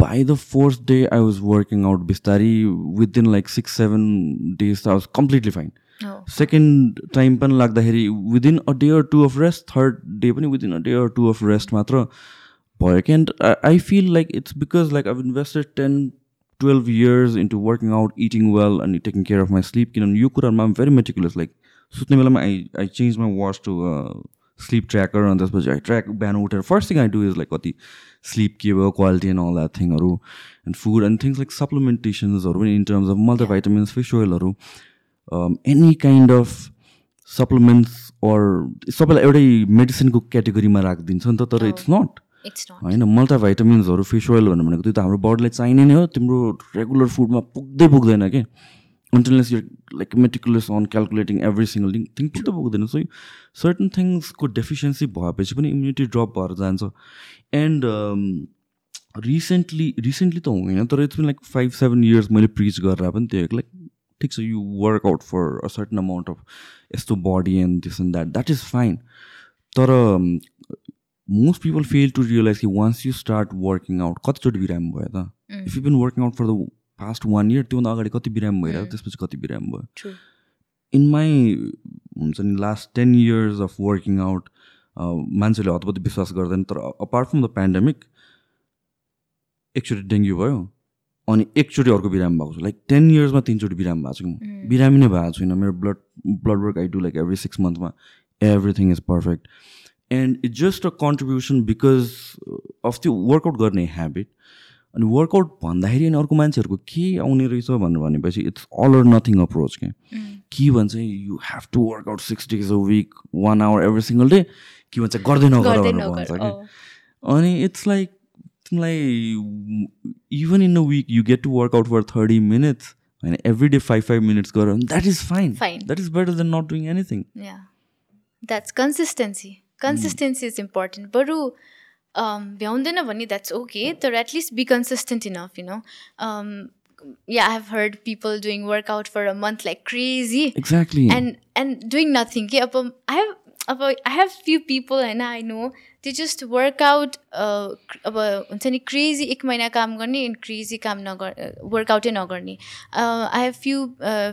by the fourth day I was working out बिस्तारी. Within like six seven days I was completely fine second time पनि लाग्दाखेरि within a day or two of rest third day पनि within a day or two of rest मात्र भयो. कि and I feel like it's because like I invested ten twelve years into working out eating well अनि taking care of my sleep किनभने यो कुराहरूमा भेरी मेटिकुलस लाइक सुत्ने बेलामा I I change my watch to sleep tracker अनि त्यसपछि आई ट्र्याक बिहान उठेर first thing I do is like कति स्लिप के भयो quality and all that थिङहरू and food and things like सप्लिमेन्टेसन्सहरू पनि in terms of multivitamins fish ओइलहरू any kind of supplements or सबैलाई एउटै मेडिसिनको क्याटेगोरीमा राखिदिन्छ नि त तर इट्स नट नट होइन मल्टाभाइटामिन्सहरू फिस ओइल भन्नु भनेको त्यो त हाम्रो बडीलाई चाहिने नै हो तिम्रो रेगुलर फुडमा पुग्दै पुग्दैन until unless you like meticulous on calculating every single thing thing पुग्दै पुग्दैन सो सर्टन थिङ्सको डेफिसियन्सी भएपछि पनि इम्युनिटी ड्रप भएर जान्छ एन्ड रिसेन्टली रिसेन्टली त होइन तर it's like five seven years मैले प्रिच गरेर पनि त्यो लाइक ठिक छ you workout for a certain amount of यस्तो body and this and that that is fine तर most people fail to realise कि once you start working out कतिचोटि बिरामी भयो त if you been working out for the past one year त्योभन्दा अगाडि कति बिरामी भइरहेको त्यसपछि कति बिरामी भयो? इन माई हुन्छ नि last ten years of working out मान्छेले हतपति विश्वास गर्दैन तर अपार्ट फ्रम द पेन्डेमिक एकचोटि डेङ्गु भयो अनि एकचोटि अर्को बिरामी भएको छ। लाइक टेन इयर्समा तिनचोटि बिरामी भएको छु। कि म बिरामी नै भएको छुइनँ। मेरो blood blood work I do like every six मन्थमा everything is perfect and it's just a contribution because of त्यो वर्कआउट गर्ने ह्याबिट अनि वर्कआउट भन्दाखेरि अनि अर्को मान्छेहरूको के आउने रहेछ भनेर भनेपछि it's all or nothing approach के के भन्छ you have to workout six days a week one hour every single day के भन्छ गर्दै नगर भनेर भन्छ कि। अनि इट्स लाइक तिमीलाई even in a week you get to workout for thirty minutes होइन every day five five minutes गर that is fine. That is better than not doing anything. That's consistency. Consistency is important. बरु भ्याउँदैन भने द्याट्स ओके तर at least be consistent enough you know yeah i've heard people doing workout for a month like crazy exactly and and doing nothing के अब I have अब I have few people होइन I know work out uh, अब हुन्छ नि क्रेजी एक महिना काम गर्ने एन्ड क्रेजी काम नगर वर्कआउटै नगर्ने। I have few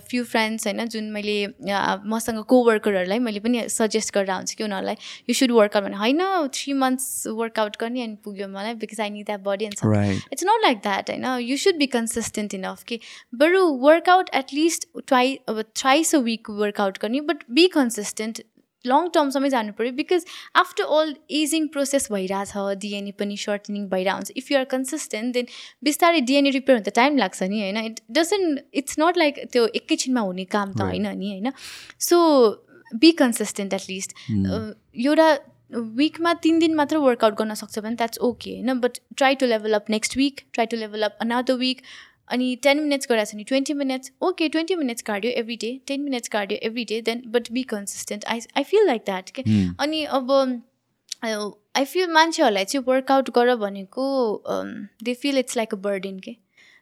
few friends होइन जुन मैले uh, मसँग को वर्करहरूलाई मैले पनि सजेस्ट गरेर आउँछु कि उनीहरूलाई यु सुड वर्कआउट भने होइन थ्री मन्थ्स वर्कआउट गर्ने अनि पुग्यो मलाई because I need that body and it's not like that होइन। You should be consistent enough कि बरु वर्कआउट एटलिस्ट ट्वाइ अब थ्राइस अ विक वर्कआउट गर्ने बट बी कन्सिस्टेन्ट लङ टर्मसम्म जानु पऱ्यो because after all ageing process भइरहेछ डिएनए पनि सर्टनिङ भइरहेको हुन्छ if you are consistent then बिस्तारै डिएनए रिपेयर हुन त टाइम लाग्छ नि होइन? It doesn't it's not like त्यो एकैछिनमा हुने काम त होइन नि होइन? सो बी कन्सिस्टेन्ट एटलिस्ट एउटा विकमा तिन दिन मात्र वर्कआउट गर्न सक्छ भने द्याट्स ओके होइन? But try to level up next week try to level up another week अनि टेन मिनट्स गराएको छ भने twenty minutes okay twenty minutes cardio every day ten minutes cardio every day then but be consistent I I feel like that के अनि अब आई फिल मान्छेहरूलाई चाहिँ वर्कआउट गर भनेको they feel it's like a burden के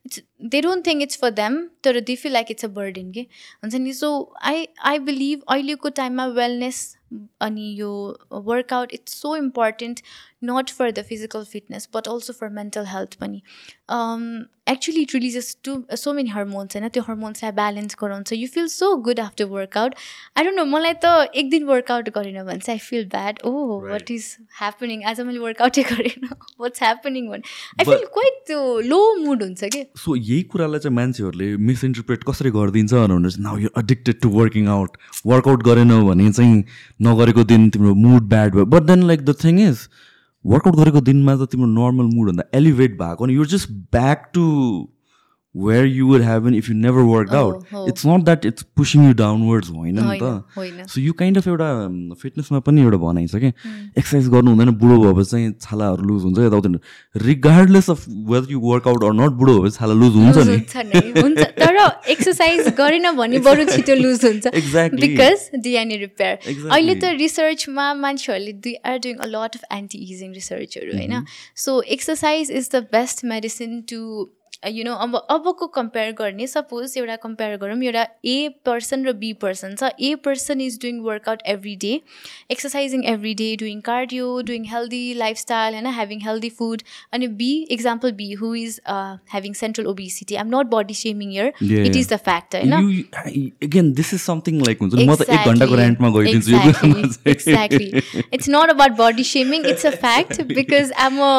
it's they don't think it's for them तर they feel like it's a burden के हुन्छ नि? सो आई आई बिलिभ अहिलेको टाइममा वेलनेस अनि यो workout it's so important not for the physical fitness but also for mental health पनि. Actually it releases to so many hormones होइन? त्यो हर्मोन्सलाई ब्यालेन्स गराउँछ. You feel so good after workout I don't know मलाई त एक दिन वर्कआउट गरेन भने चाहिँ I feel bad oh what is happening आज मैले वर्कआउटै गरेन. वाट्स ह्यापनिङ भने? आई फिल क्वाइट त्यो लो मुड हुन्छ कि? सो यही कुरालाई चाहिँ मान्छेहरूले मिसइन्टरप्रेट कसरी गरिदिन्छ भने now you addicted to working out workout गरेन भने चाहिँ नगरेको दिन तिम्रो मुड ब्याड भयो. But then like the thing is workout गरेको दिनमा त तिम्रो नर्मल मुडभन्दा एलिभेट भएको अनि you're just back to where you would have if you never work out. It's not that it's pushing you downwards होइन नि त। सो यो काइन्ड अफ एउटा फिटनेसमा पनि एउटा भनाइ छ कि? एक्सर्साइज गर्नु हुँदैन बुढो भएपछि चाहिँ छालाहरू लुज हुन्छ यताउति। Regardless of whether you workout or not बुढो भएपछि छाला लुज हुन्छ नि। तर एक्सर्साइज गरेन भने बरु छिटो लुज हुन्छ। Exactly. Because DNA repair. अहिले त रिसर्चमा मान्छेहरूले they are doing a lot of anti ageing रिसर्चहरू होइन? So exercise is the best medicine to you know अब अबको कम्पेयर गर्ने सपोज एउटा कम्पेयर गरौँ एउटा ए पर्सन र बी पर्सन छ A person is doing workout every day exercising every day doing cardio doing healthy lifestyle होइन ह्याभिङ हेल्दी फुड अनि B example B who is having central obesity I'm not body shaming yeah it. Is the fact होइन दिस इज समथिङ लाइक हुन्छ म त एक घन्टाको रेन्टमा गइदिन्छु यो कुरामा चाहिँ। exactly. It's not about body shaming. It's a fact because I'm a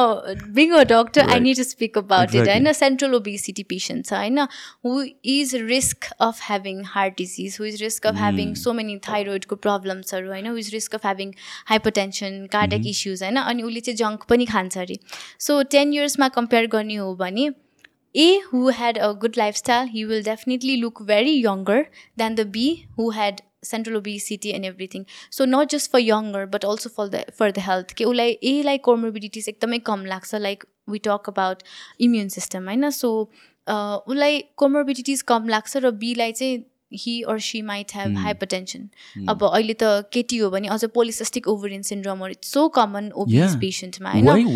being a doctor. I Right. need to patients. I know who is risk of having heart disease, who is risk of having so many thyroid problems. I know who is risk of having hypertension, cardiac issues. I know अनि उसले चाहिँ जङ्क पनि खान्छ अरे सो टेन इयर्समा कम्पेयर गर्ने हो भने A who had a good lifestyle, he will definitely look very younger than the B who had central obesity and everything so not just for younger but also for the for the health कि उसलाई एलाई कोमोबिडिटिज एकदमै कम लाग्छ like we talk about immune system होइन? सो उसलाई कोमोबिडिटिज कम लाग्छ र बीलाई चाहिँ he or she might have hypertension अब अहिले त केटी हो भने अझ polycystic ovarian syndrome it's so common obese पेसेन्टमा होइन?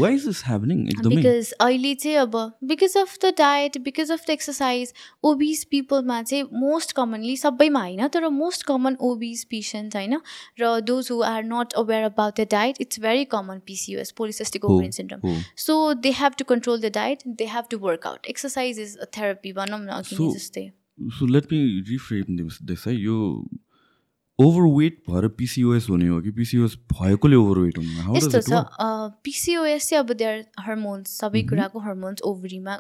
बिकज अहिले चाहिँ अब because of the diet because of the exercise obese पिपलमा चाहिँ मोस्ट कमनली सबैमा होइन तर मोस्ट कमन ओबिस पेसेन्ट होइन र those who are not aware about the diet it's very common PCOS polycystic ovarian syndrome so they have to control the diet they have to work out exercise is a therapy भनौँ न अघि जस्तै so let me reframe this है यो ओभरवेट भएर पिसिओएस हुने हो कि पिसिओएस भएकोले ओभरवेट हुने यस्तो छ पिसिओएस चाहिँ अब देयर हर्मोन्स सबै कुराको हर्मोन्स ओभरीमा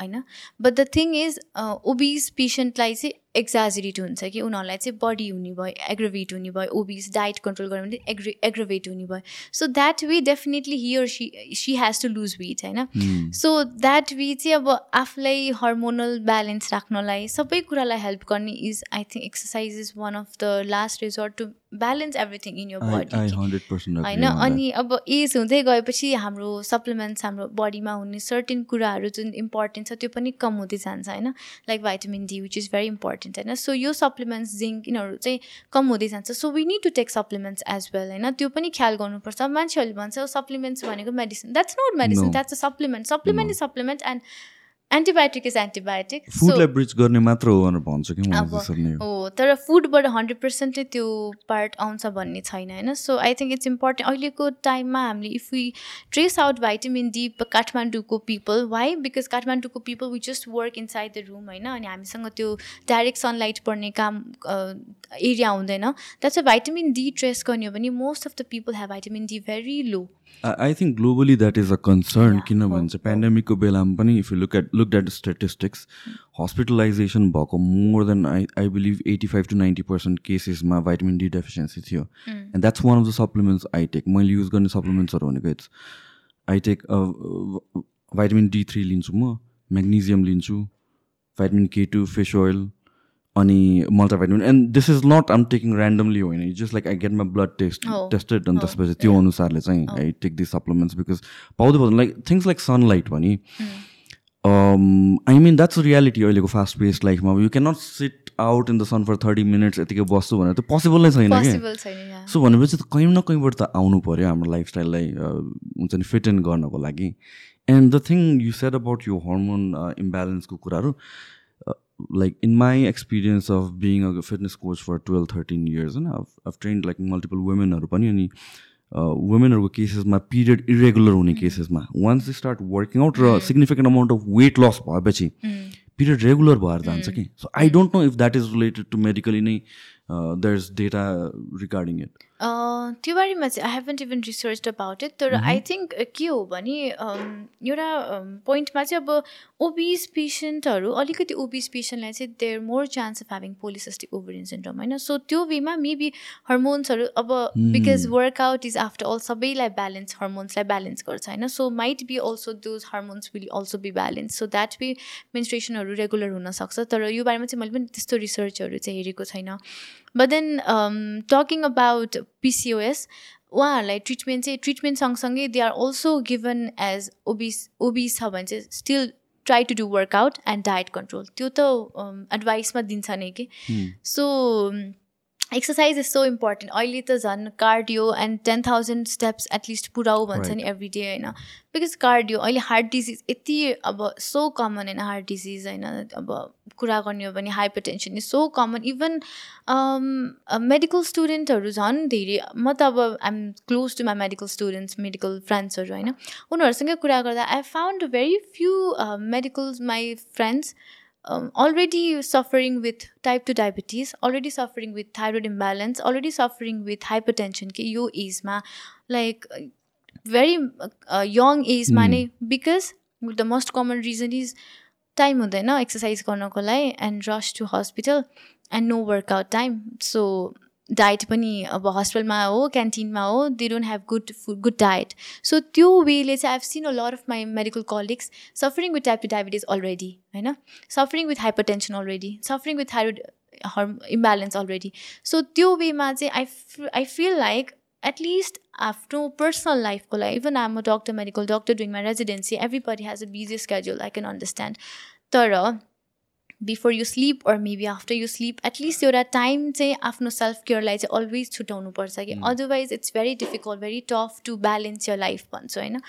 होइन? But the thing is obese पेसेन्टलाई चाहिँ एक्जाजरेट हुन्छ कि उनीहरूलाई चाहिँ बडी हुने भयो एग्रोभेट हुने भयो ओबिस डाइट कन्ट्रोल गर्यो भने एग्रे एग्रोभेट हुने भयो। So that way definitely he or she she has to lose weight होइन? सो द्याट वे चाहिँ अब आफूलाई हर्मोनल ब्यालेन्स राख्नलाई सबै कुरालाई हेल्प गर्ने is I think exercise is one of the last resort to balance everything in your body होइन? अनि अब एज हुँदै गएपछि हाम्रो सप्लिमेन्ट्स हाम्रो बडीमा हुने सर्टेन कुराहरू जुन इम्पोर्टेन्ट छ त्यो पनि कम हुँदै जान्छ होइन? Like vitamin D which is very important important होइन? सो यो सप्लिमेन्ट्स जिङ्क यिनीहरू चाहिँ कम हुँदै जान्छ। So we need to take supplements as well होइन? त्यो पनि ख्याल गर्नुपर्छ। मान्छेहरूले भन्छ सप्लिमेन्ट्स भनेको medicine that's not medicine that's a supplement supplement is supplement and antibiotic is antibiotic फुडलाई bridge गर्ने मात्र हो भनेर भन्छ कि हो तर फुडबाट हन्ड्रेड पर्सेन्टले त्यो पार्ट आउँछ भन्ने छैन होइन? So I think it's important अहिलेको टाइममा हामीले if you trace out vitamin D काठमाडौँको पिपल वाइ बिकज काठमाडौँको people we just work inside the room होइन? अनि हामीसँग त्यो डाइरेक्ट सनलाइट पर्ने काम एरिया हुँदैन। That's a vitamin D trace गर्ने हो भने most of the people have vitamin D very low I think globally that is a concern किनभने चाहिँ पेन्डेमिकको बेलामा पनि if you look at look at statistics hospitalisation भएको more than I I believe eighty five to ninety percent केसेसमा vitamin D deficiency थियो and that's one of the supplements I take मैले युज गर्ने सप्लिमेन्ट्सहरू भनेको it's I take vitamin D three लिन्छु म म्याग्नेजियम लिन्छु भाइटामिन के टू फिस ओइल अनि multivitamin and this is not um taking randomly होइन just like I get my blood test tested अनि त्यसपछि त्यो अनुसारले चाहिँ I take this supplements because पाउँदै पाउँदैन. लाइक थिङ्स लाइक सनलाइट भने आई मिन द्याट्स रियालिटी अहिलेको फास्ट पेस लाइफमा you can not sit out in the sun for thirty minutes यतिकै बस्छु भनेर त पोसिबल नै छैन कि? सो भनेपछि त कहीँ न कहीँबाट त आउनु पऱ्यो हाम्रो लाइफस्टाइललाई हुन्छ नि फिट इन गर्नको लागि. And the thing you said about यो हर्मोन इम्ब्यालेन्सको कुराहरू like in my experience of being a fitness coach for 12 13 years and I've, I've trained like multiple women पनि अनि वुमेनहरूको केसेसमा पिरियड इरेगुलर हुने केसेसमा once they start working out र significant amount of weight loss भएपछि पिरियड रेगुलर भएर जान्छ कि? So I don't know if that is related to medically नै there is data regarding it त्यो बारेमा चाहिँ I haven't even research about it तर आई थिङ्क के हो भने एउटा पोइन्टमा चाहिँ अब ओबिस पेसेन्टहरू अलिकति ओबिस पेसेन्टलाई चाहिँ there more chance of having polycystic ovarian syndrome होइन? सो त्यो वेमा मेबी हर्मोन्सहरू अब because workout is after all सबैलाई ब्यालेन्स हर्मोन्सलाई ब्यालेन्स गर्छ होइन? So might be also those hormones will also be balance so that way मेन्स्ट्रेसनहरू regular हुनसक्छ तर यो बारेमा चाहिँ मैले पनि त्यस्तो रिसर्चहरू चाहिँ हेरेको छैन। But then talking about PCOS उहाँहरूलाई ट्रिटमेन्ट चाहिँ ट्रिटमेन्ट सँगसँगै they are also given as obese obese छ भने चाहिँ still try to do workout and diet control त्यो त एडभाइसमा दिन्छ नै कि? So exercise is so important अहिले त झन् cardio and ten thousand steps at least पुऱ्याउ भन्छ नि एभ्री डे होइन बिकज कार्डियो अहिले हार्ट डिजिज यति अब सो कमन होइन हार्ट डिजिज होइन अब कुरा गर्ने हो भने hypertension is so common even medical स्टुडेन्टहरू झन् धेरै म त अब I'm close to my medical students medical फ्रेन्ड्सहरू होइन उनीहरूसँगै कुरा गर्दा I found very few medical my friends um, already suffering with type 2 diabetes already suffering with thyroid imbalance already suffering with hypertension ke yo age ma like very uh, young age ma नै because the most common reason is time हुँदैन exercise गर्नको लागि and rush to hospital and no workout time so diet पनि अब हस्पिटलमा हो क्यान्टिनमा हो they don't have good food good diet so त्यो वेले चाहिँ I've seen a lot of my medical colleagues suffering with type two diabetes already होइन? Suffering with hypertension already suffering with thyroid hormone imbalance already so त्यो वेमा चाहिँ I I feel like at least आफ्नो पर्सनल लाइफको लागि even um a doctor medical doctor doing my residency everybody has a busy schedule I can understand तर before you sleep or maybe after you sleep at least एउटा टाइम चाहिँ आफ्नो सेल्फ केयरलाई चाहिँ अलवेज छुट्याउनुपर्छ कि otherwise it's very difficult very tough to balance your life भन्छु होइन?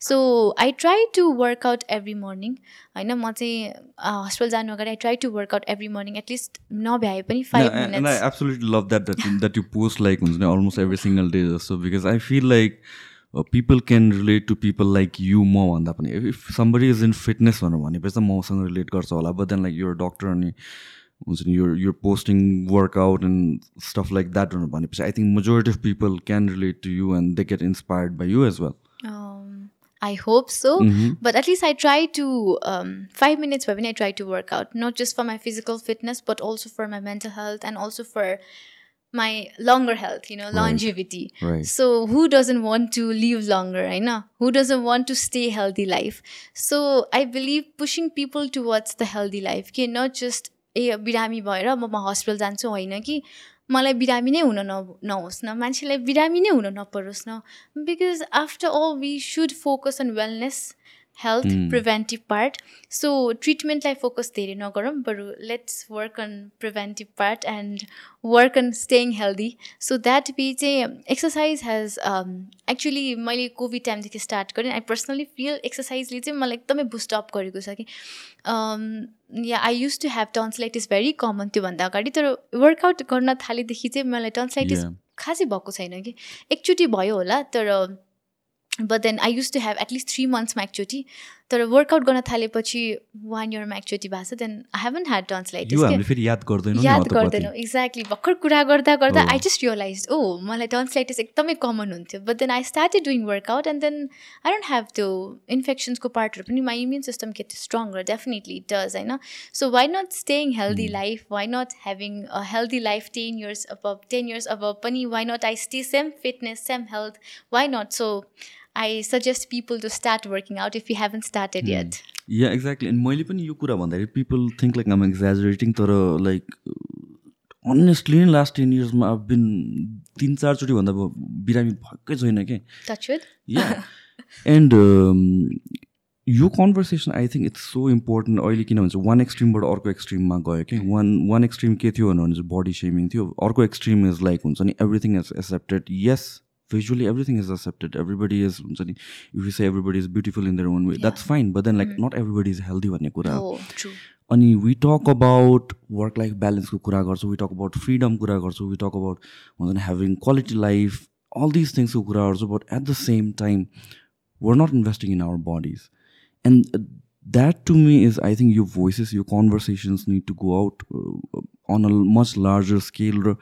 So I try to workout every morning होइन? म चाहिँ हस्पिटल जानु अगाडि I try to workout every morning at least नभ्याए पनि five minutes absolutely love that that you post like हुन्छ नि अलमोस्ट एभ्री सिङ्गल डे जस्तो because I feel like people can relate to people like you म भन्दा पनि if somebody is in fitness भनेर भनेपछि त मसँग रिलेट गर्छ होला but then like your doctor अनि हुन्छ नि your your posting workout and stuff like that भनेर भनेपछि I think majority of people can relate to you and they get inspired by you as well I hope so. But at least I try to, um, five minutes when I try to work out, not just for my physical fitness, but also for my mental health and also for my longer health, you know, longevity. Right. So who doesn't want to live longer, I know? Who doesn't want to stay healthy life? So I believe pushing people towards the healthy life, कि not just ए बिरामी भएर म म हस्पिटल जान्छु होइन कि मलाई बिरामी नै हुन न नहोस् न मान्छेलाई बिरामी नै हुन नपरोस् न because after all we should focus on wellness health preventive part so ट्रिटमेन्टलाई focus धेरै नगरौँ बरु let's work on preventive part and work on staying healthy so that be चाहिँ एक्सर्साइज हेज एक्चुली मैले कोभिड टाइमदेखि स्टार्ट गरेँ। आई पर्सनली फिल एक्सर्साइजले चाहिँ मलाई एकदमै बुस्टअप गरेको छ कि। Yeah I used to have tonsillitis very common त्योभन्दा अगाडि तर वर्कआउट गर्न थालेदेखि चाहिँ मलाई टन्सलाइटिस. खासै भएको छैन कि। एकचोटि भयो होला तर but then I used to have at least three मन्थ्समा एकचोटि तर वर्कआउट गर्न थालेपछि वान इयरमा एकचोटि भएको छ then I haven't had tonsillitis फेरि याद गर्दैनौँ याद। गर्दैनौँ एक्ज्याक्टली भर्खर कुरा गर्दा गर्दा। आई जस्ट रियलाइज ओ मलाई टन्सलाइटिस एकदमै कमन हुन्थ्यो. But then I started doing workout and then I don't have त्यो इन्फेक्सन्सको पार्टहरू पनि my immune system get stronger definitely it does होइन so why not staying healthy life why not having a healthy life ten years अब टेन इयर्स अब पनि why not I stay same fitness same health why not so I suggest people to start working out if you haven't started yet yeah exactly अनि मैले पनि यो कुरा भन्दाखेरि people think like um exaggerating तर लाइक अनेस्टली लास्ट टेन इयर्समा अब बिन तिन चारचोटि भन्दा अब बिरामी भएकै छैन कि? टच विथ या एन्ड यो conversation I think it's so important अहिले किन भन्छ वान एक्सट्रिमबाट अर्को एक्सट्रिममा गयो कि? वान वान एक्सट्रिम के थियो भने चाहिँ बडी सेमिङ थियो। अर्को एक्सट्रिम इज लाइक हुन्छ नि everything is accepted yes visually everything is accepted everybody is हुन्छ नि if you say everybody is beautiful in their own way that's fine but then like not everybody is healthy भन्ने कुरा हो हो ट्रु अनि we talk about work life ब्यालेन्सको कुरा गर्छौँ वी टक अबाउट फ्रिडम कुरा गर्छौँ वी टक अबाउट हुन्छ नि having quality life all this थिङ्सको कुरा गर्छौँ but at the same time we're not investing in our bodies and that to me is I think यो भोइसेस यो conversations need to go out on a much larger scale र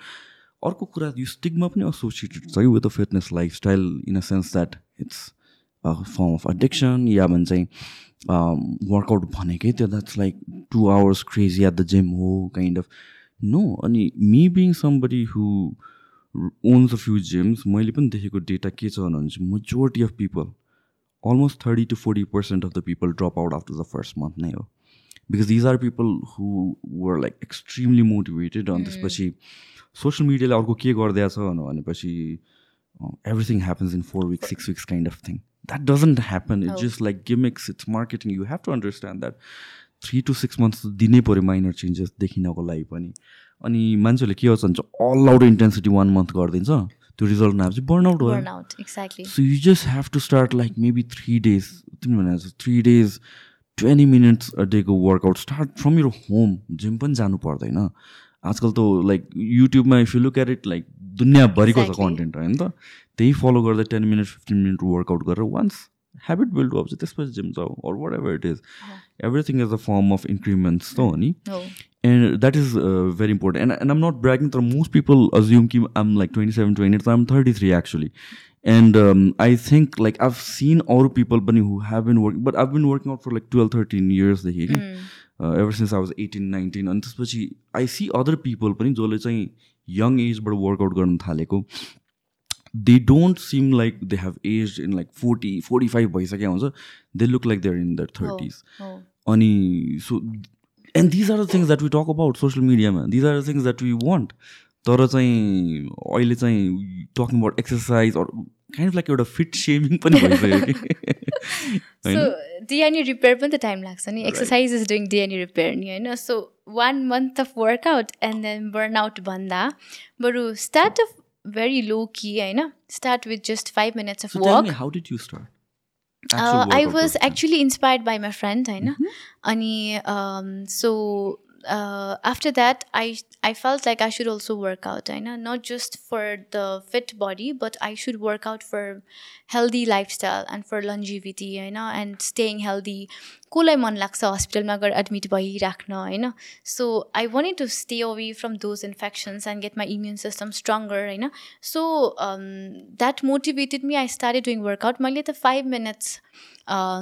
अर्को कुरा यो स्टिगमा पनि एसोसिएटेड छ कि with the fitness lifestyle in a sense that it's form of addiction या भन्छ वर्कआउट भनेकै त्यो that's like two hours crazy at the gym हो काइन्ड अफ नो अनि me being somebody who owns a few gyms मैले पनि देखेको डेटा के छ भने चाहिँ majority of people almost 30 to 40 percent of the people drop out after the first month now because these are people who were like extremely motivated on त्यसपछि सोसियल मिडियाले अर्को के गरिदिएछ भनेपछि everything happens in four weeks six weeks kind of thing that doesn't happen it's just like gimmicks it's marketing you have to understand that three to six months दिनै पऱ्यो माइनर चेन्जेस देखिनको लागि पनि। अनि मान्छेहरूले के गर्छ भने all out intensity one month गरिदिन्छ। त्यो रिजल्ट नआएपछि बर्नआउट भयो। So you just have to start like maybe three days. तिमी भने days, 20 minutes a day go workout. Start from your home. Gym पनि जानु पर्दैन। आजकल त लाइक युट्युबमा if you look at it like दुनियाँभरिको छ Exactly. कन्टेन्ट होइन त त्यही फलो गर्दा ten minute fifteen minute workout गरेर वान्स ह्याबिट बिल्ड अब चाहिँ त्यसपछि जिम जाऊ or whatever it is everything is a form of increments त हो नि no and that is uh, very important and, and i'm not bragging but most people assume ki i'm like 27 28 so i'm 33 actually and um, i think like i've seen other people bunny who have been working but i've been working out for like 12 13 ever since i was 18 19 अनि त्यसपछि i see other people पनि जसले चाहिँ यङ एजबाट वर्कआउट गर्न थालेको they don't seem like they have age in like forty forty five भइसक्यो हुन्छ they look like they're in their thirties अनि so and these are the things that we talk about social मिडियामा these are the things that we want तर चाहिँ अहिले चाहिँ talking about exercise kind of like एउटा फिट सेभिङ पनि भइसक्यो कि? सो डिएनए रिपेयर पनि त टाइम लाग्छ नि। Exercise is doing DNA repair नि होइन? So one month of workout and then burn out भन्दा बरु स्टार्ट अफ भेरी लो कि होइन start with just five minutes of work how did you start I was actually inspired by my friend होइन? अनि so uh, Uh, after that i i felt like i should also work out I know, not just for the fit body but i should work out for healthy lifestyle and for longevity you know and staying healthy कसलाई मन लाग्छ हस्पिटलमा गएर एडमिट भइराख्न होइन? So I want to stay away from those infections and get my immune system stronger होइन? So that motivated me I started doing workout मैले त five minutes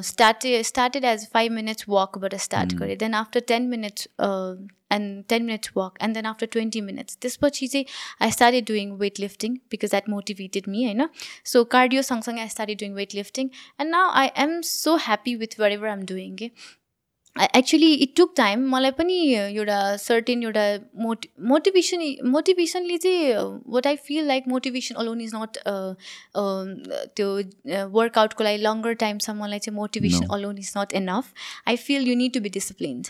started started as five minutes वकबाट start गरेँ. Then after ten minutes and ten minutes walk and then after twenty minutes त्यसपछि चाहिँ I started doing weight lifting because that motivated me होइन सो कार्डियो सँगसँगै I started doing weight lifting and now I am so happy with whatever am doing के एक्चुली इट टुक टाइम मलाई पनि एउटा सर्टेन एउटा मोटि मोटिभेसन मोटिभेसनले चाहिँ what I feel like motivation alone is not त्यो वर्कआउटको लागि लङ्गर टाइमसम्म मलाई चाहिँ motivation alone is not enough I feel you need to be disciplined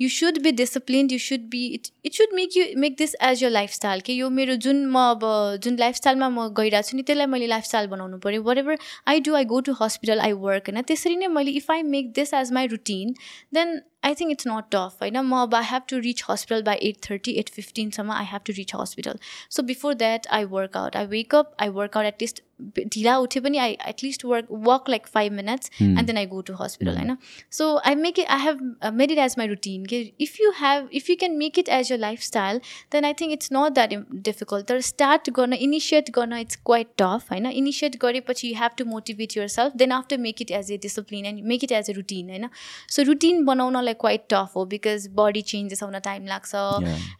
you should be disciplined you should be it it should make you make this as your lifestyle कि यो मेरो जुन म अब जुन लाइफस्टाइलमा म गइरहेको छु नि त्यसलाई मैले लाइफस्टाइल बनाउनु पऱ्यो whatever I do I go to hospital I work होइन? त्यसरी नै मैले if I make this as my routine then then I think it's not tough. I know I have to reach hospital by 8.30, 8.15 summer, I have to reach hospital. So before that, I work out. I wake up, I work out at least ढिला उठे पनि I at least work walk like five minutes and then I go to hospital होइन so I make it I have made it as my routine के if you have if you can make it as your lifestyle then I think it's not that difficult तर स्टार्ट गर्न इनिसिएट गर्न इट्स क्वाइट टफ होइन इनिसिएट गरेपछि you have to motivate yourself then after make it as a discipline and make it as a routine होइन सो रुटिन बनाउनलाई क्वाइट टफ हो बिकज बडी चेन्जेस आउन टाइम लाग्छ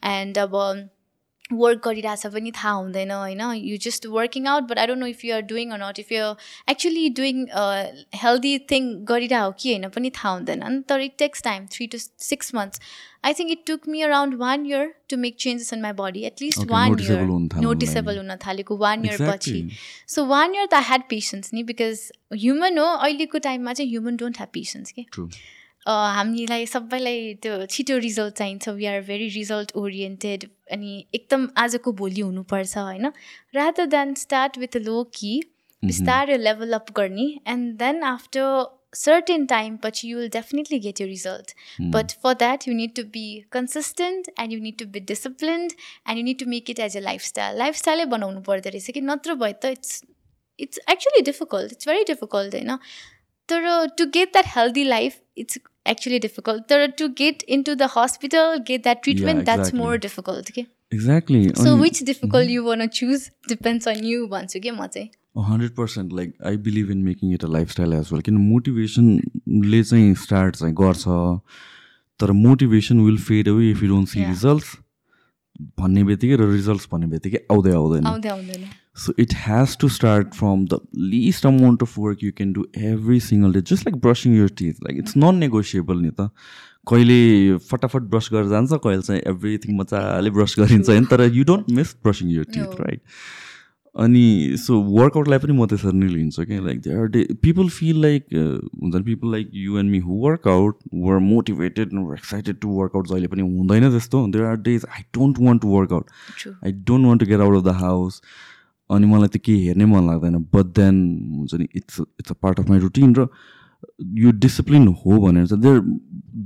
एन्ड अब वर्क गरिरहेछ पनि थाहा हुँदैन होइन you just working out but I don't know if you are doing or not if you actually doing healthy thing गरिरह कि होइन पनि थाहा हुँदैन तर it takes time three to six months I think it took me around one year to make changes in my body at least one year noticeable हुन थालेको वान इयर पछि सो वान इयर त आई ह्याड पेसेन्स नि बिकज ह्युमन हो अहिलेको टाइममा चाहिँ ह्युमन डोन्ट ह्याभ पेसेन्स के हामीलाई सबैलाई त्यो छिटो रिजल्ट चाहिन्छ। We are very result oriented अनि एकदम आजको भोलि हुनुपर्छ होइन? Rather than start with low कि बिस्तारै लेभल अप गर्ने and then after certain time पछि you will definitely get you result but for that you need to be consistent and you need to be disciplined and you need to make it as a lifestyle लाइफस्टाइलै बनाउनु पर्दो रहेछ कि? नत्र भए त it's it's actually difficult it's very difficult होइन? तर to get that healthy life it's actually difficult. There to get into the hospital, get that treatment, yeah, exactly. that's more difficult. Okay. Exactly. So which difficult mm-hmm. you wanna choose depends on you once you get mate. Hundred percent like I believe in making it a lifestyle as well किन मोटिभेसनले चाहिँ स्टार्ट चाहिँ गर्छ तर motivation will fade away if you don't see results भन्ने बित्तिकै र रिजल्ट्स भन्ने बित्तिकै आउँदै आउँदैन so it has to start from the least amount of work you can do every single day just like brushing your teeth like it's non negotiable नि त कहिले फटाफट ब्रस गरेर जान्छ कहिले चाहिँ एभ्रिथिङ मजाले ब्रस गरिन्छ होइन तर you don't miss brushing your teeth right अनि सो वर्कआउटलाई पनि म त्यसरी नै लिन्छु कि like they are day people feel like हुन्छ नि people like you and me who workout were motivated excited to workout जहिले पनि हुँदैन त्यस्तो there are days I don't want to workout I don't want to get out of the house अनि मलाई त्यो केही हेर्नै मन लाग्दैन बट देन हुन्छ नि it's it's a part of my routine र यो डिसिप्लिन हो भनेर चाहिँ there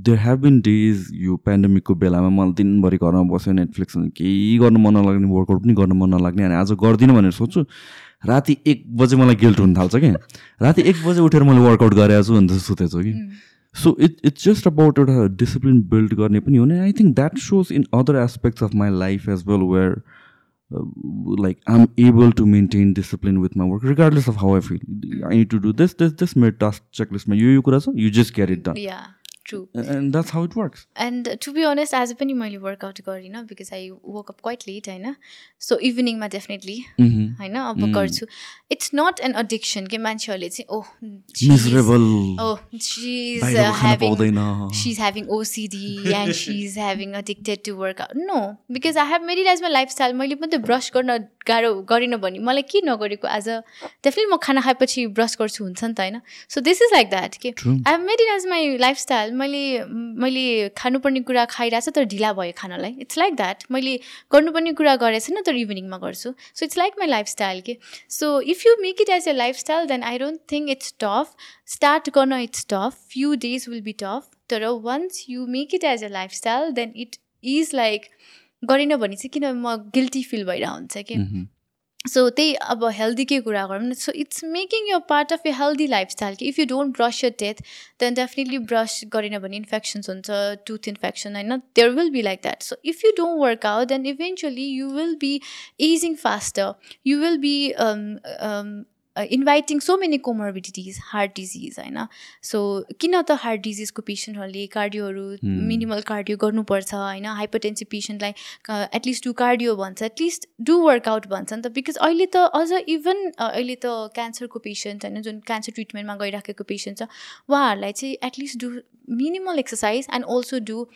there have been days यो पेन्डेमिकको बेलामा मलाई दिनभरि घरमा बस्यो नेटफ्लिक्स केही गर्नु मन नलाग्ने वर्कआउट पनि गर्नु मन नलाग्ने अनि आज गर्दिनँ भनेर सोध्छु राति एक बजे मलाई गिल्ट हुन थाल्छ कि? राति एक बजे उठेर मैले वर्कआउट गरेको छु अन्त सुतेछु कि? So it it's just about एउटा डिसिप्लिन बिल्ड गर्ने पनि हो नि I think that shows in other aspects of my life as well where Uh, like I'm able to maintain discipline with my work, regardless of how I feel. I need to do this, this, this. My task checklist, my you you kurasa, you just get it done. Yeah. True and that's how it works and to be honest आज पनि मैले वर्कआउट गरिनँ because I work up quite late होइन? सो इभिनिङमा डेफिनेटली होइन? अब गर्छु. इट्स नट एन एडिक्सन के मान्छेहरूले चाहिँ ओह पाउँदैन। she's having OCD and she's having addicted to workout. No, because I have made it as my lifestyle. मैले मात्रै ब्रस गर्न गाह्रो गरिनँ भने मलाई के नगरेको? एज अ डेफिनेटली म खाना खाएपछि ब्रस गर्छु हुन्छ नि त होइन? So this is like that के. I made it as my lifestyle मैले मैले खानुपर्ने कुरा खाइरहेको छ तर ढिला भयो खानालाई। इट्स लाइक द्याट मैले गर्नुपर्ने कुरा गरेको छैन तर इभिनिङमा गर्छु। So it's like my lifestyle के so if you make it as a lifestyle then I don't think it's tough start गर्न it's tough few days will be tough तर once you make it as a lifestyle then it is like गरेन भने चाहिँ किन म गिल्टी फिल भइरहेको हुन्छ कि. सो त्यही अब हेल्दीकै कुरा गरौँ न। So it's making your part of a healthy lifestyle कि। If you don't brush your teeth then definitely brush गरेन भने इन्फेक्सन्स हुन्छ टुथ इन्फेक्सन होइन? There will be like that so if you don't work out then eventually you will be aging faster you will be inviting so many comorbidities heart disease होइन? सो किन त हार्ट डिजिजको पेसेन्टहरूले कार्डियोहरू मिनिमल कार्डियो गर्नुपर्छ होइन? हाइपरटेन्सिभ पेसेन्टलाई एटलिस्ट डु कार्डियो भन्छ एटलिस्ट डु वर्कआउट भन्छ नि त। बिकज अहिले त अझ इभन अहिले त क्यान्सरको पेसेन्ट होइन? जुन क्यान्सर ट्रिटमेन्टमा गइराखेको पेसेन्ट छ उहाँहरूलाई चाहिँ at least do minimal exercise and also do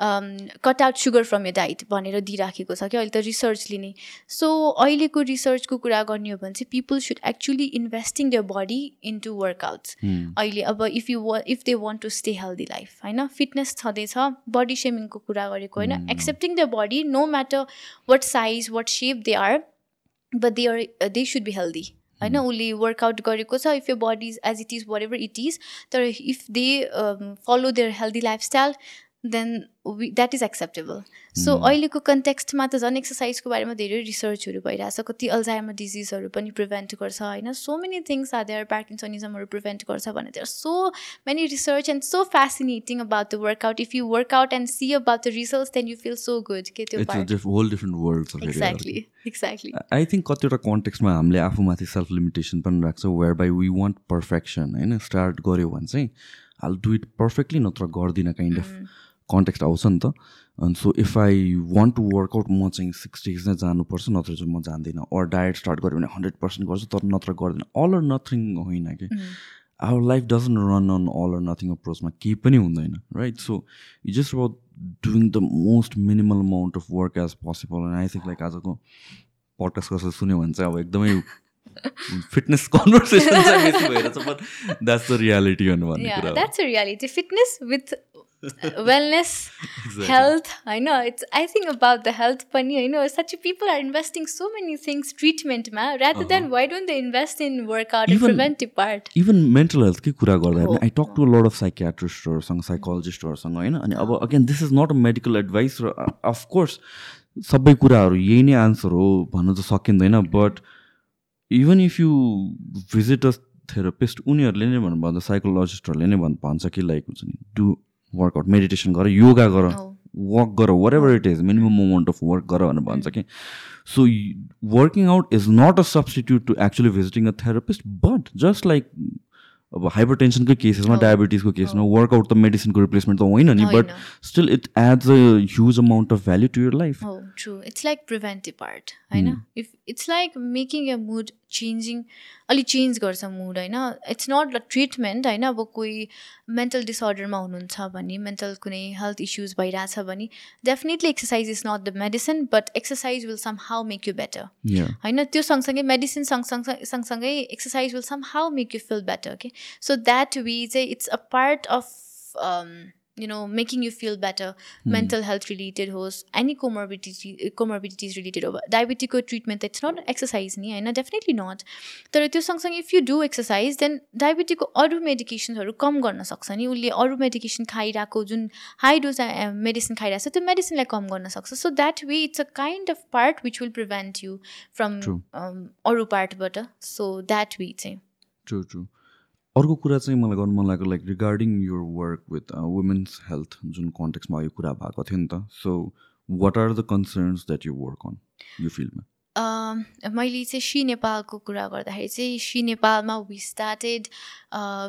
cut out sugar from your diet भनेर दिइराखेको छ क्या अहिले त रिसर्चले नै सो अहिलेको रिसर्चको कुरा गर्ने हो भने चाहिँ people should actually investing their body into workouts अहिले अब if you if they want to stay healthy life होइन? फिटनेस छँदैछ बडी सेमिङको कुरा गरेको होइन? Accepting the body no matter what size what shape they are but they are they should be healthy होइन? उसले वर्कआउट गरेको छ if your body is as it is whatever it is तर if they follow their healthy lifestyle then that is acceptable so अहिलेको कन्टेक्स्टमा त झन् एक्सर्साइजको बारेमा धेरै रिसर्चहरू भइरहेछ कति अल्जाइमा डिजिजहरू पनि प्रिभेन्ट गर्छ होइन? So many things are there पार्किन्सनिजमहरू prevent गर्छ भने there so many research and so fascinating about the workout if you workout and see about the results then you feel so good के त्यो whole different world. Exactly exactly I think कतिवटा कन्टेक्समा हामीले आफूमाथि सेल्फ लिमिटेसन पनि राख्छ whereby we want perfection होइन? स्टार्ट गऱ्यो भने चाहिँ हाल डु इट पर्फेक्टली नत्र गर्दिनँ काइन्ड अफ कन्टेक्स्ट आउँछ नि त। अनि so if I want to workout म चाहिँ सिक्स डेज नै जानुपर्छ नत्र चाहिँ म जान्दिनँ। अर डायट स्टार्ट गऱ्यो भने हन्ड्रेड पर्सेन्ट गर्छु तर नत्र गर्दिनँ। अल अर नथिङ होइन कि? Our life doesn't run on all or nothing अप्रोचमा केही पनि हुँदैन right so you just about doing the most minimal amount of work as possible and I think like आजको पडकास्ट कसो सुन्यो भने चाहिँ अब एकदमै fitness conversation reality reality fitness with wellness health होइन it's I think about the health पनि होइन such people are investing so many things ट्रिटमेन्टमा rather than why don't the invest in workout preventive part even mental हेल्थकै कुरा गर्दा I talk to lot of साइकियाट्रिस्टहरूसँग साइकोलोजिस्टहरूसँग होइन अनि अब again this is not a medical advice र अफकोर्स सबै कुराहरू यही नै आन्सर हो भन्नु त सकिँदैन but even if you visit a therapist उनीहरूले नै भन्नुभन्दा साइकोलोजिस्टहरूले नै भन् भन्छ कि लाइक हुन्छ नि डु वर्कआउट मेडिटेसन गर योगा गर Oh. वर्क गर whatever it is minimum amount of work गर भनेर भन्छ कि so working out is not a substitute to actually visiting a therapist but just like अब हाइपर टेन्सनकै केसेसमा डायबिटिजको केसमा वर्कआउट त मेडिसिनको रिप्लेसमेन्ट त होइन नि होइन। But still it adds a huge amount of value to your life Oh, true. It's like preventive part. I know. If it's like making your mood changing, अलि चेन्ज गर्छ मुड होइन? इट्स नट अ ट्रिटमेन्ट होइन? अब कोही मेन्टल डिसअर्डरमा हुनुहुन्छ भने मेन्टल कुनै हेल्थ इस्युज भइरहेछ भने definitely exercise is not the medicine but exercise will somehow make you better होइन? त्यो सँगसँगै मेडिसिन सँगसँगै सँगसँगै exercise will somehow make you feel better के सो द्याट वे चाहिँ it's a part of you know making you feel better mental health related होस् एनी कोमोर्बिडिटी कोमोर्बिडिटिज रिलेटेड हो डायबिटीको ट्रिटमेन्ट त इट्स नट एक्सर्साइज नि होइन डेफिनेटली नट तर त्यो सँगसँगै if you do exercise then डायबिटीको अरू मेडिकेसन्सहरू कम गर्न सक्छ नि उसले अरू मेडिकेसन खाइरहेको जुन हाई डोज मेडिसिन खाइरहेको छ त्यो मेडिसिनलाई कम गर्न सक्छ so that way it's a kind of part which will prevent you from True. अरू पार्टबाट सो द्याट वे चाहिँ ट्रु ट्रु अर्को कुरा चाहिँ मलाई गर्नु मन लाग्यो like regarding your work with women's health जुन कन्टेक्समा यो कुरा भएको थियो नि त so what are the concerns that you work on यो फिल्डमा मैले चाहिँ सी नेपालको कुरा गर्दाखेरि चाहिँ सी नेपालमा we started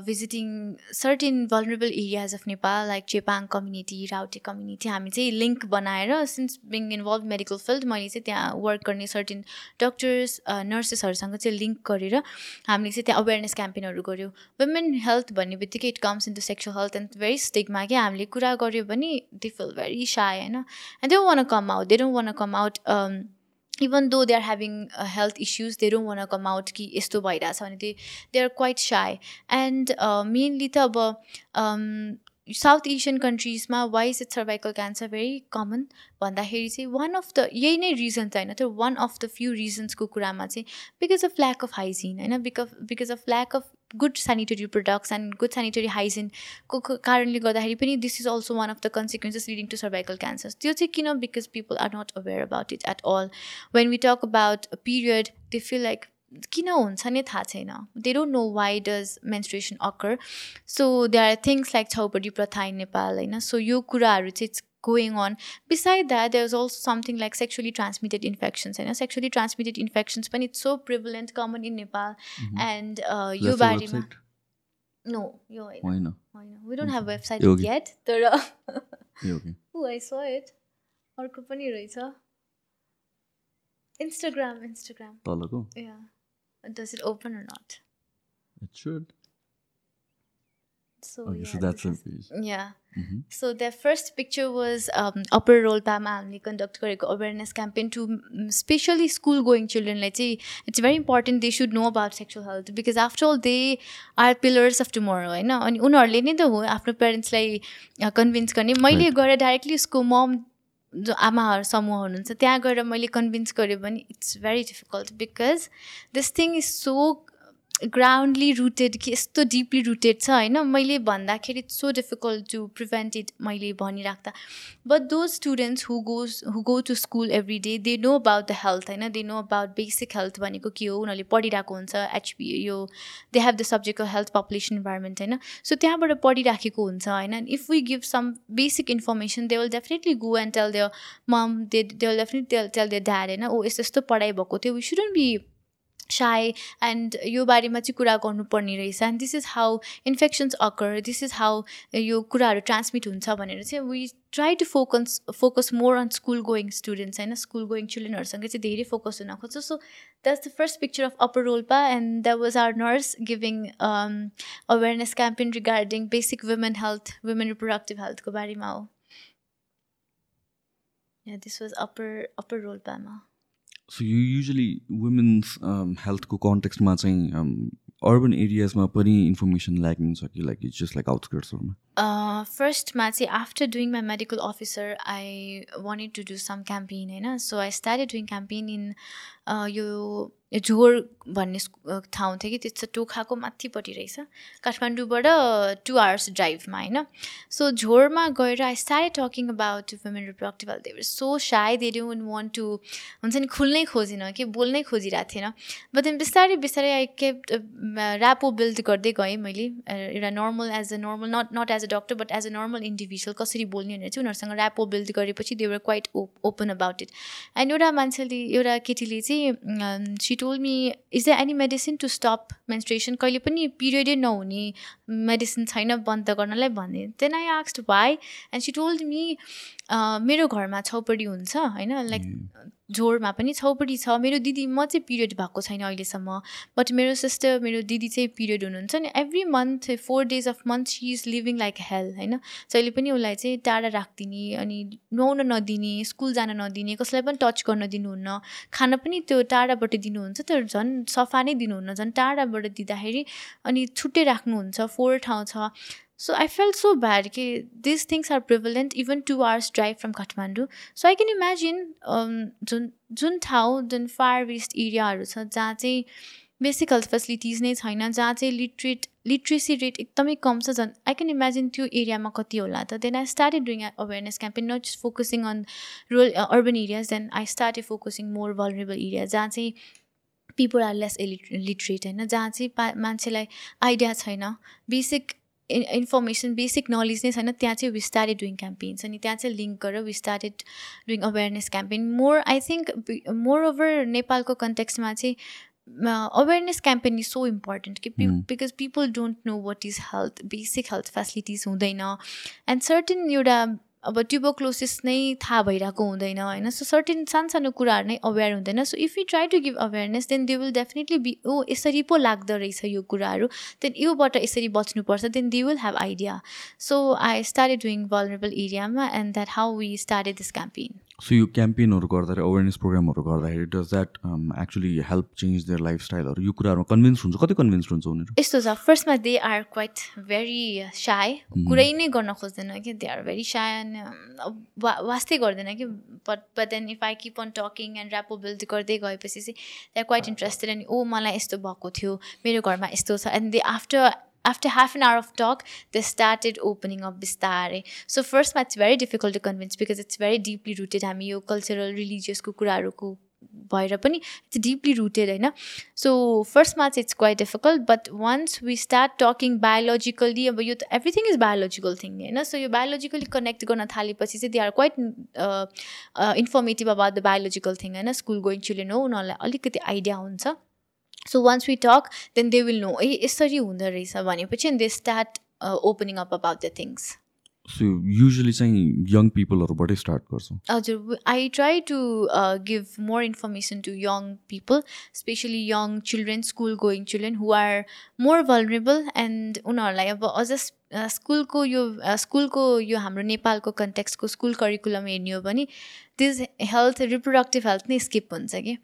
visiting certain vulnerable areas of Nepal like Chepang community Raute community हामी चाहिँ लिङ्क बनाएर since being involve medical field मैले चाहिँ त्यहाँ वर्क गर्ने सर्टेन डक्टर्स नर्सेसहरूसँग चाहिँ लिङ्क गरेर हामीले चाहिँ त्यहाँ अवेरनेस क्याम्पेनहरू गऱ्यौँ। वुमेन हेल्थ भन्ने बित्तिकै it comes in to sexual health and very स्टिकमा कि हामीले कुरा गऱ्यो भने दे फिल भेरी साय होइन। And they want come out they don't want come out even though they are having health issues they don't want come out कि यस्तो भइरहेछ भने they they are quite shy and mainly त अब south Asian कन्ट्रिजमा why is it cervical cancer very common भन्दाखेरि चाहिँ वान अफ द यही नै रिजन चाहिँ होइन त्यो वान अफ द फ्यु रिजन्सको कुरामा चाहिँ because of lack of hygiene होइन because because of lack of good sanitary products and good sanitary हाइजिनको कारणले गर्दाखेरि पनि this is also one of the consequences leading to cervical cancer त्यो चाहिँ किन? Because people are not aware about it at all when we talk about period they feel like किन हुन्छ नै? थाहा छैन। They don't know why does menstruation occur so they are things like Chhaupadi प्रथा इन नेपाल होइन? सो यो कुराहरू चाहिँ going on. Beside that there's also something like sexually transmitted infections. And sexually transmitted infections when it's so prevalent common in nepal mm-hmm. and uh, you barima no you not? we don't have website okay. yet. Okay. oh i saw it. अर्को पनि रहेछ instagram instagram. Yeah. Does it open or not? It should. So okay yeah so that's this is- page yeah. So their first picture was um, upper रोल्पामा हामीले कन्डक्ट गरेको awareness campaign to specially school going चिल्ड्रेनलाई चाहिँ it's very important they should know about sexual health because after all they are pillars of tomorrow होइन अनि उनीहरूले नै त हो आफ्नो पेरेन्ट्सलाई कन्भिन्स गर्ने मैले गएर डाइरेक्टली उसको मम जो आमाहरू समूह हुनुहुन्छ त्यहाँ गएर मैले कन्भिन्स गरेँ भने it's very difficult because this thing is so groundly rooted कि यस्तो डिपली रुटेड छ होइन? मैले भन्दाखेरि it's so difficult to prevent it मैले भनिराख्दा। But those students who goes who go to school every day they know about the health होइन? They know about basic health भनेको के हो? उनीहरूले पढिरहेको हुन्छ एचपी यो they have the subject of health population environment होइन? सो त्यहाँबाट पढिराखेको हुन्छ होइन? If we give some basic information they will definitely go and tell their mom they they will definitely tell tell their dad होइन? ओ यस्तो यस्तो पढाइ भएको थियो we shouldn't be shy and यो बारेमा चाहिँ कुरा गर्नुपर्ने रहेछ. And this is how infections occur this is how यो कुराहरू ट्रान्समिट हुन्छ भनेर चाहिँ we try to focus focus more on school going students होइन? स्कुल गोइङ चिल्ड्रेनहरूसँग चाहिँ धेरै फोकस हुन खोज्छ. So that's the first picture of upper Rolpa and that was our nurse giving awareness campaign regarding basic women health women reproductive हेल्थको बारेमा हो दिस वाज अप्पर अप्पर रोल्पामा सो यो युजली वुमेन्स हेल्थको कन्टेक्स्टमा चाहिँ अर्बन एरियाजमा पनि इन्फर्मेसन ल्याकिङ छ कि लाइक जस्ट लाइक आउटस्कर्ट्सहरूमा फर्स्टमा चाहिँ after doing my medical officer I wanted to do some campaign होइन? So I started doing campaign in यो झोर भन्ने ठाउँ थियो कि त्यो चाहिँ टोखाको माथिपट्टि रहेछ। काठमाडौँबाट टु आवर्स ड्राइभमा होइन? सो झोरमा गएर I start talking about women reproductive health there so shy they don't want to हुन्छ नि खुल्नै खोजिनँ कि बोल्नै खोजिरहेको थिएन। बट देन बिस्तारै बिस्तारै आई केप्ट ऱ्यापो बिल्ड गर्दै गएँ मैले। एउटा normal as a normal not not as a doctor but as a normal individual कसरी बोल्ने भनेर चाहिँ उनीहरूसँग ऱ्यापो बिल्ड गरेपछि they were quite open about it and एउटा मान्छेले एउटा केटीले चाहिँ she told me is the any medicine to stop menstruation कहिले पनि पिरियडै नहुने मेडिसिन छैन बन्द गर्नलाई भने then I आक्स्ड why and she told me मेरो घरमा छौपडी हुन्छ होइन? लाइक झोरमा पनि छौपडी छ। मेरो दिदी म चाहिँ पिरियड भएको छैन अहिलेसम्म। बट मेरो सिस्टर मेरो दिदी चाहिँ पिरियड हुनुहुन्छ नि every month four days of month she is living like hell होइन? जहिले पनि उसलाई चाहिँ टाढा राखिदिने अनि नुहाउन नदिने स्कुल जान नदिने कसैलाई पनि टच गर्न दिनुहुन्न। खाना पनि त्यो टाढाबाट दिनुहुन्छ तर झन् सफा नै दिनुहुन्न झन् टाढाबाट दिँदाखेरि अनि छुट्टै राख्नुहुन्छ फोहोर ठाउँ छ। So I felt so bad कि this things are prevalent even two hours drive from Kathmandu so I can imagine जुन जुन ठाउँ जुन फार वेस्ट एरियाहरू छ जहाँ चाहिँ बेसिक हेल्थ फेसिलिटिज नै छैन जहाँ चाहिँ लिट्रेट लिट्रेसी रेट एकदमै कम छ झन् आई क्यान इमेजिन त्यो एरियामा कति होला त। Then I started doing awareness campaign not just focusing on rural urban areas then I started focusing more vulnerable area जहाँ चाहिँ पिपल आर लेस लिटरेट होइन जहाँ चाहिँ पा मान्छेलाई आइडिया छैन। बेसिक इन्फर्मेसन बेसिक नलेज नै छैन त्यहाँ चाहिँ वी स्टार्टेड डुइङ क्याम्पेन्स अनि त्यहाँ चाहिँ लिङ्क गरेर we started doing awareness campaign more I think more over नेपालको कन्टेक्स्टमा चाहिँ awareness campaign is so important कि because people don't know what is health basic health facilities हुँदैन. एन्ड सर्टेन एउटा अब ट्युबोक्लोसिस नै थाहा भइरहेको हुँदैन होइन? सो सर्टेन सानो कुराहरू नै अवेर हुँदैन। So if you try to give awareness then they will definitely be ओ यसरी पो लाग्दो रहेछ यो कुराहरू। देन योबाट यसरी बच्नुपर्छ। Then they will have idea so I started doing vulnerable एरियामा and that how we started this campaign so यो क्याम्पेनहरू गर्दाखेरि अवेरनेस प्रोग्रामहरू गर्दाखेरि does that actually help change their लाइफस्टाइलहरू यो कुराहरूमा कन्भिन्स हुन्छ? कति कन्भिन्स हुन्छ उनीहरू? यस्तो छ फर्स्टमा they are quite very shy कुरै नै गर्न खोज्दैन कि दे आर भेरी साय वा वास्तै गर्दैन कि but but then if I keep on talking and rapport build गर्दै गएपछि चाहिँ दे आर क्वाइट इन्ट्रेस्टेड अनि ओ मलाई यस्तो भएको थियो मेरो घरमा यस्तो छ and they after after half an hour of talk, they started opening up bistare. So first, it's very difficult to convince because it's very deeply rooted. हामी यो कल्चरल रिलिजियसको कुराहरूको भएर पनि इट्स डिपली रुटेड होइन सो फर्स्टमा चाहिँ it's quite difficult but once we start talking biologically अब यो त एभ्रिथिङ इज बायोलोजिकल थिङ होइन सो यो बायोलोजिकली कनेक्ट गर्न थालेपछि चाहिँ they are quite informative about the biological thing होइन स्कुल गोइङ चिल्ड्रेन हो उनीहरूलाई अलिकति आइडिया हुन्छ so once we talk then they will know ए यसरी हुँदो रहेछ भनेपछि and they start opening up about the things so usually चाहिँ यङ पिपलहरूबाटै स्टार्ट गर्छौँ। हजुर I try to give more information to young people specially young children school going children who are more vulnerable and उनीहरूलाई अब अझ स्कुलको यो स्कुलको यो हाम्रो नेपालको कन्टेक्सको स्कुल करिकुलम हेर्ने हो भने दिस हेल्थ रिप्रोडक्टिभ हेल्थ नै स्किप हुन्छ कि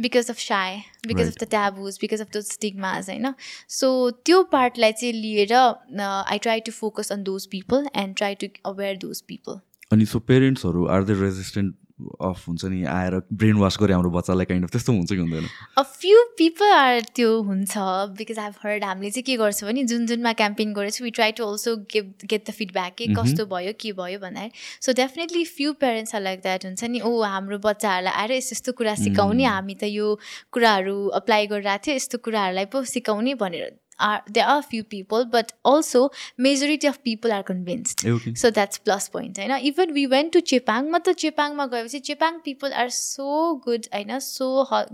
because of shy because of the taboos because of the stigmas होइन सो त्यो पार्टलाई चाहिँ लिएर I try to focus on those people and try to aware those people अनि सो पेरेन्ट्सहरू आर द रेजिस्टेन्ट अफ हुन्छ नि आएर ब्रेन वास गरे हाम्रो बच्चालाई काइन्ड अफ त्यस्तो हुन्छ कि हुँदैन? अ फ्यु पिपल आर त्यो हुन्छ बिकज आई हर्ड हामीले चाहिँ के गर्छौँ भने जुन जुनमा क्याम्पेन गरेको we try to also give get the feedback के कस्तो भयो के भयो भन्दाखेरि so definitely few parents are like that हुन्छ नि ओ हाम्रो बच्चाहरूलाई आएर यस्तो यस्तो कुरा सिकाउने हामी त यो कुराहरू अप्लाई गरिरहेको थियो यस्तो कुराहरूलाई पो सिकाउने भनेर। Are there are few people but also majority of people are convinced okay. so that's plus point know even we went to chepang ma to chepang ma gayo chepang people are so good know so ho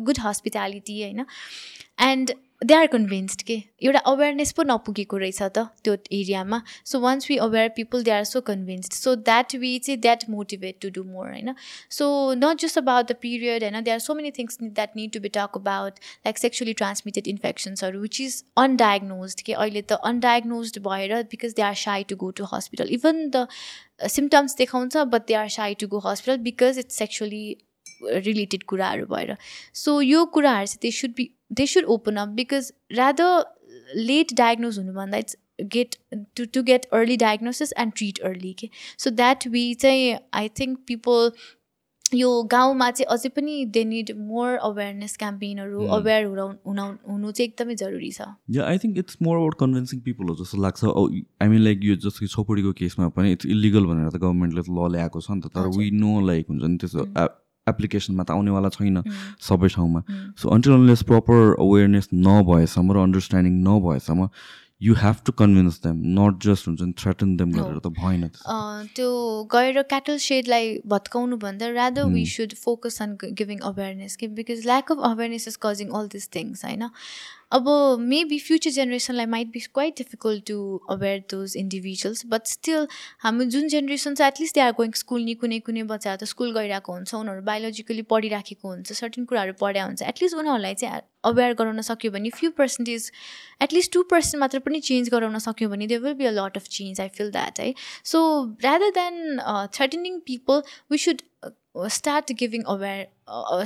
they are convinced के एउटा अवेरनेस पो नपुगेको रहेछ त त्यो एरियामा। So once we aware people they are so convinced so that we चाहिँ that motivate to do more होइन? So not just about the period होइन? They are so many things that need to be talk about like sexually transmitted इन्फेक्सन्सहरू which is undiagnosed के अहिले त अनडायग्नोज भएर because they are shy to go to hospital even the symptoms देखाउँछ but they are shy to go hospital because it's sexually related कुराहरू भएर। सो यो कुराहरू चाहिँ they should be they should open up because rather late diagnose हुनुभन्दा it's get to to get early diagnosis and treat early के सो द्याट वी चाहिँ आई थिङ्क पिपल यो गाउँमा चाहिँ अझै पनि दे निड मोर अवेरनेस क्याम्पेनहरू अवेर हुन हुनु चाहिँ एकदमै जरुरी छ। Yeah I think it's more about convincing people हो जस्तो लाग्छ। आई मिन लाइक यो जस्तो कि छोपडीको केसमा पनि इट्स इलिगल भनेर त गभर्मेन्टले त ल ल्याएको छ नि त तर वी नो लाइक हुन्छ नि त्यसो एप्लिकेसनमा त आउनेवाला छैन सबै ठाउँमा। So until unless proper awareness नभएसम्म र अन्डरस्ट्यान्डिङ नभएसम्म you have to convince them not just हुन्छ नि थ्रेटन देम गरेर त भएन त्यो गएर क्याटल सेडलाई भत्काउनु भन्दा rather we should focus on giving awareness कि because lack of awareness is causing all this things होइन? अब maybe future जेनेरेसनलाई might be quite difficult to aware those individuals but still हाम्रो जुन जेनेरेसन छ at least they are going school नि कुनै कुनै बच्चाहरू त स्कुल गइरहेको हुन्छ उनीहरू बायोलोजिकली पढिराखेको हुन्छ सर्टेन कुराहरू पढाएको हुन्छ एटलिस्ट उनीहरूलाई चाहिँ अवेर गराउन सक्यो भने few percentage at least two percent मात्र पनि चेन्ज गराउन सक्यो भने they will be a lot of change I feel that है so rather than threatening people we should start giving aware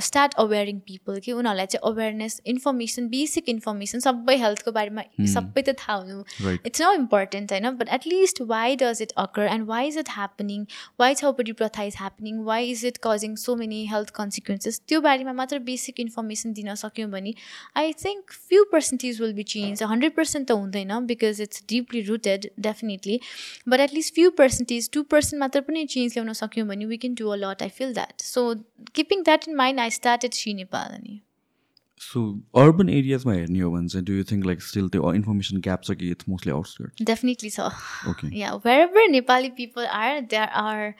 start awaring people कि उनीहरूलाई चाहिँ अवेरनेस इन्फर्मेसन बेसिक इन्फर्मेसन सबै हेल्थको बारेमा सबै त थाहा हुनु। इट्स न इम्पोर्टेन्ट होइन? But at least why does it occur and why is it happening why chhaupadi प्रथा is happening why is it causing so many health consequences त्यो बारेमा मात्र बेसिक इन्फर्मेसन दिन सक्यौँ भने I think few percentage will be change hundred percent त हुँदैन because it's deeply rooted definitely but at least few percentage two percent मात्र पनि चेन्ज ल्याउन सक्यौँ भने we can do a lot I feel that so keeping that in mind, I started She Nepal. So urban एरियाजमा हेर्ने हो भने चाहिँ do you think like still त्यो इन्फर्मेसन ग्याप छ कि it's mostly outskirt Definitely so. Okay Yeah, wherever Nepali people are, there are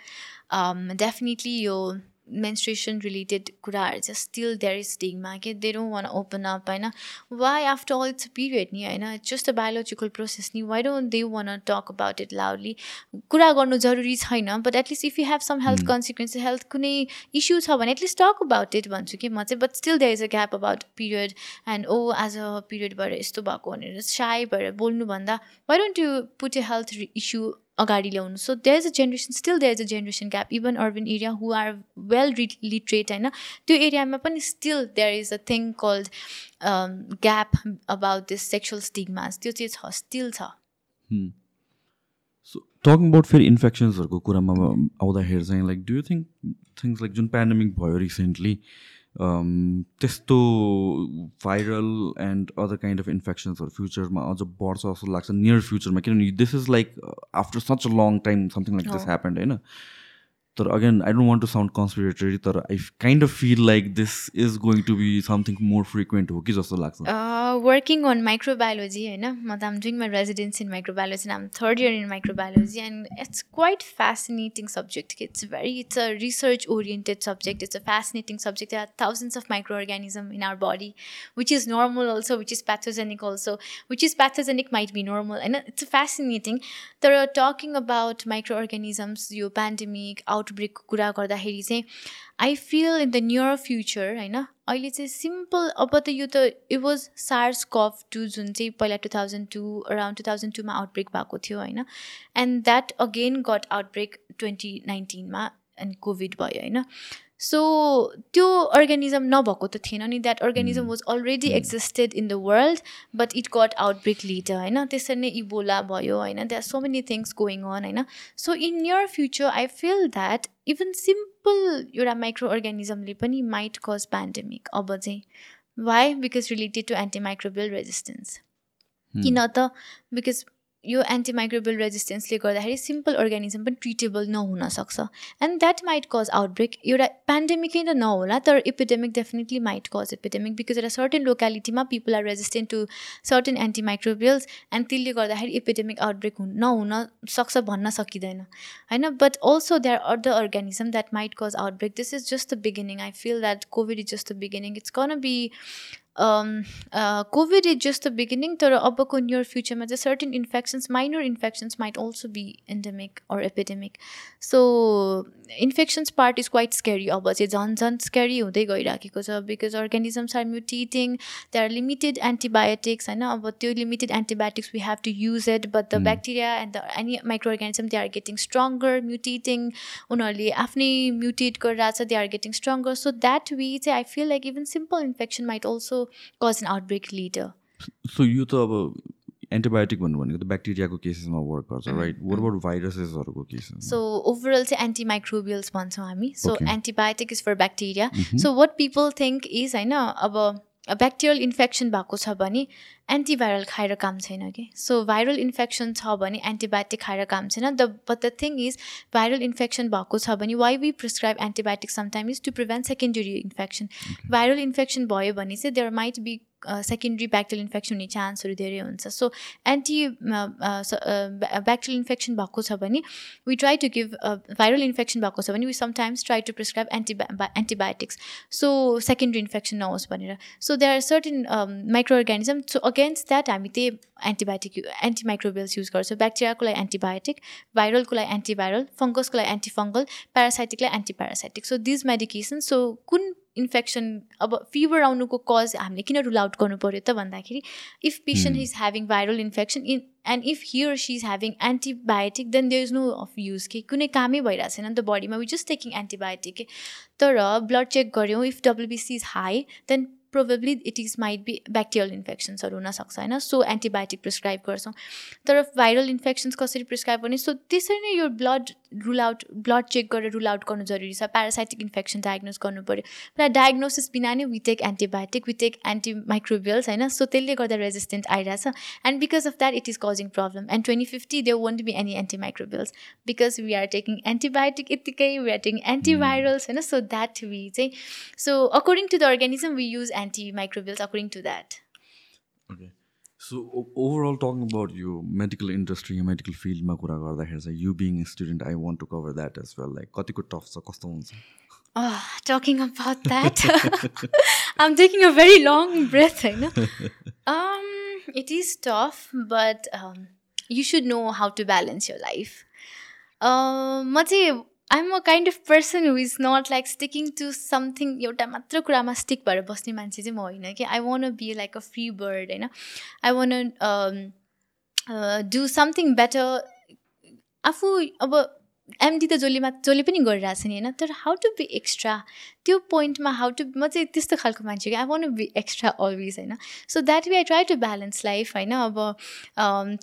um, definitely related kurar just still there is stigma okay? they don't want to open up होइन after all it's a period नि होइन it's just a biological process नि don't they want to talk about it loudly कुरा गर्नु जरुरी छैन at least if you have some health consequences health कुनै issue छ भने least talk about it भन्छु कि म चाहिँ still there is a gap about period and oh as a period भएर यस्तो भएको भनेर shy भएर बोल्नुभन्दा don't you put a health re- issue अगाडि ल्याउनु. So there is a generation still there is a generation gap even urban area who are well re literate होइन त्यो एरियामा पनि still there is a thing called gap about this sexual stigmas त्यो चाहिँ छ स्टिल छ. सो टकिङ अबाउट फेरि इन्फेक्सन्सहरूको कुरामा आउँदाखेरि चाहिँ like do you think things like जुन पेन्डेमिक भयो रिसेन्टली त्यस्तो viral and other kind of इन्फेक्सन्सहरू फ्युचरमा अझ बढ्छ जस्तो लाग्छ नियर फ्युचरमा किनभने this is like after such a long time something like this happened होइन? तर again I don't want to sound conspiratory तर I kind of feel like this is going to be something more frequent हो कि जस्तो लाग्छ वर्किङ अन माइक्रोबायोलोजी होइन म त I'm doing my residence in microbiology I'm third year in microbiology and it's quite fascinating subject it's very it's a research oriented subject it's a fascinating subject there are thousands of microorganisms in our body which is normal also which is pathogenic also which is pathogenic might be normal and it's fascinating तर talking about microorganisms यो pandemic outbreak कुरा गर्दाखेरि चाहिँ I feel in the near future होइन? अहिले चाहिँ सिम्पल अब त यो त it was SARS CoV two जुन चाहिँ पहिला two thousand two around two thousand टूमा outbreak भएको थियो होइन? And that again got outbreak twenty नाइन्टिनमा and COVID भयो होइन? सो त्यो अर्गानिजम नभएको त थिएन नि that organism was already existed in the world but it got outbreak later होइन? त्यसरी नै इबोला भयो होइन? That so many things going on होइन? So in near future I feel that even simple एउटा माइक्रो अर्गानिजमले पनि माइट कज पेन्डेमिक अब चाहिँ why because related to antimicrobial resistance किन त? बिकज यो एन्टिमाइक्रोबियल रेजिस्टेन्सले गर्दाखेरि सिम्पल अर्गानिजम पनि treatable नहुनसक्छ and that might cause outbreak एउटा पेन्डेमिकै त नहोला तर epidemic definitely might cause epidemic because एउटा certain लोकालिटीमा people are resistant to certain antimicrobials and त्यसले गर्दाखेरि इपिडेमिक आउटब्रेक हुन नहुन सक्छ भन्न सकिँदैन. होइन? But also they are other organism that might cause outbreak this is just the beginning I feel that COVID is just the beginning it's can be COVID is just the beginning तर अबको नियर फ्युचरमा चाहिँ certain infections minor infections might also be endemic or epidemic so infections part is quite scary अब चाहिँ झन् झन् स्क्यारी हुँदै गइराखेको छ because organisms are mutating they are limited antibiotics होइन अब त्यो limited antibiotics we have to use it but the bacteria and the any micro organism they are getting stronger mutating उनीहरूले आफ्नै म्युटेट गरिरहेछ they are getting stronger so that way चाहिँ I feel like even simple infection might also cause an outbreak later so यो त अब एन्टिबायोटिक भन्नु भनेको त ब्याक्टेरियाको केसेसमा वर्क गर्छ राइट अबाउट भाइरसेसहरूको केसेस सो ओभरअल चाहिँ एन्टिमाइक्रोबियल्स भन्छौँ हामी. So. Antibiotic is for bacteria so what people think is होइन अब ब्याक्टेरियल इन्फेक्सन भएको छ भने एन्टिभाइरल खाएर काम छैन कि? सो भाइरल इन्फेक्सन छ भने एन्टिबायोटिक खाएर काम छैन। The but the thing is viral infection भएको छ भने why we prescribe antibiotic sometime is to prevent secondary infection viral infection भयो भने चाहिँ there might be secondary bacterial infection हुने चान्सहरू धेरै हुन्छ। सो एन्टी ब्याक्टेरियल इन्फेक्सन भएको छ भने we try to give viral infection भएको छ भने we sometimes try to prescribe antiba antibiotics so secondary infection नहोस् भनेर। So there are certain micro organism so against that हामी त्यही एन्टिबायोटिक एन्टिमाइक्रोबियल्स युज गर्छौँ। ब्याक्टेरियाको लागि एन्टिबायोटिक भाइरलको लागि एन्टिभाइरल फङ्गसको लागि antifungal प्यारासाइटिकलाई antiparasitic so these medication so कुन इन्फेक्सन अब फिभर आउनुको कज हामीले किन रुल आउट गर्नु पऱ्यो त भन्दाखेरि if patient is having viral infection in and if he or she is having antibiotic then there is no of use कि कुनै कामै भइरहेको छैन नि त बडीमा वी जस्ट टेकिङ एन्टिबायोटिक तर ब्लड चेक गऱ्यौँ if WBC is high then probably it is might be bacterial इन्फेक्सन्सहरू हुनसक्छ होइन? सो एन्टिबायोटिक प्रिस्क्राइब गर्छौँ। तर भाइरल इन्फेक्सन्स कसरी प्रिस्क्राइब गर्ने? सो त्यसरी नै यो blood rule out blood check गरेर रुल आउट गर्नु जरुरी छ। प्यारासाइटिक इन्फेक्सन डायग्नोज गर्नु पऱ्यो। र डायग्नोसिस बिना नै we take antibiotic we take anti microbials होइन? सो त्यसले गर्दा रेजिस्टेन्ट आइरहेछ। And because of that it is causing problem and twenty fifty they won't be any anti microbials because we are taking antibiotic यत्तिकै वी आर टेकिङ एन्टिभाइरल्स होइन? सो द्याट वी चाहिँ so according to the organism we use anti microbials according to that so overall talking about यो मेडिकल इन्डस्ट्री मेडिकल फिल्डमा कुरा गर्दाखेरि चाहिँ you being student I want to cover that as well like कतिको टफ छ कस्तो हुन्छ Oh, talking about that, I'm taking a very long breath. I know. Um, it is tough, but um, you should know how to balance your life. Um, म चाहिँ I'm a kind of person who is not like sticking to something एउटा मात्र कुरामा स्टिक भएर बस्ने मान्छे चाहिँ म होइन कि I wanna be like a free bird होइन? I wanna do something better आफू अब एमडी त जसले जसले पनि गरिरहेको छ नि होइन तर हाउ टु बी एक्स्ट्रा त्यो पोइन्टमा हाउ टु म चाहिँ त्यस्तो खालको मान्छे कि I wanna be extra always होइन। So that way I try to balance life होइन अब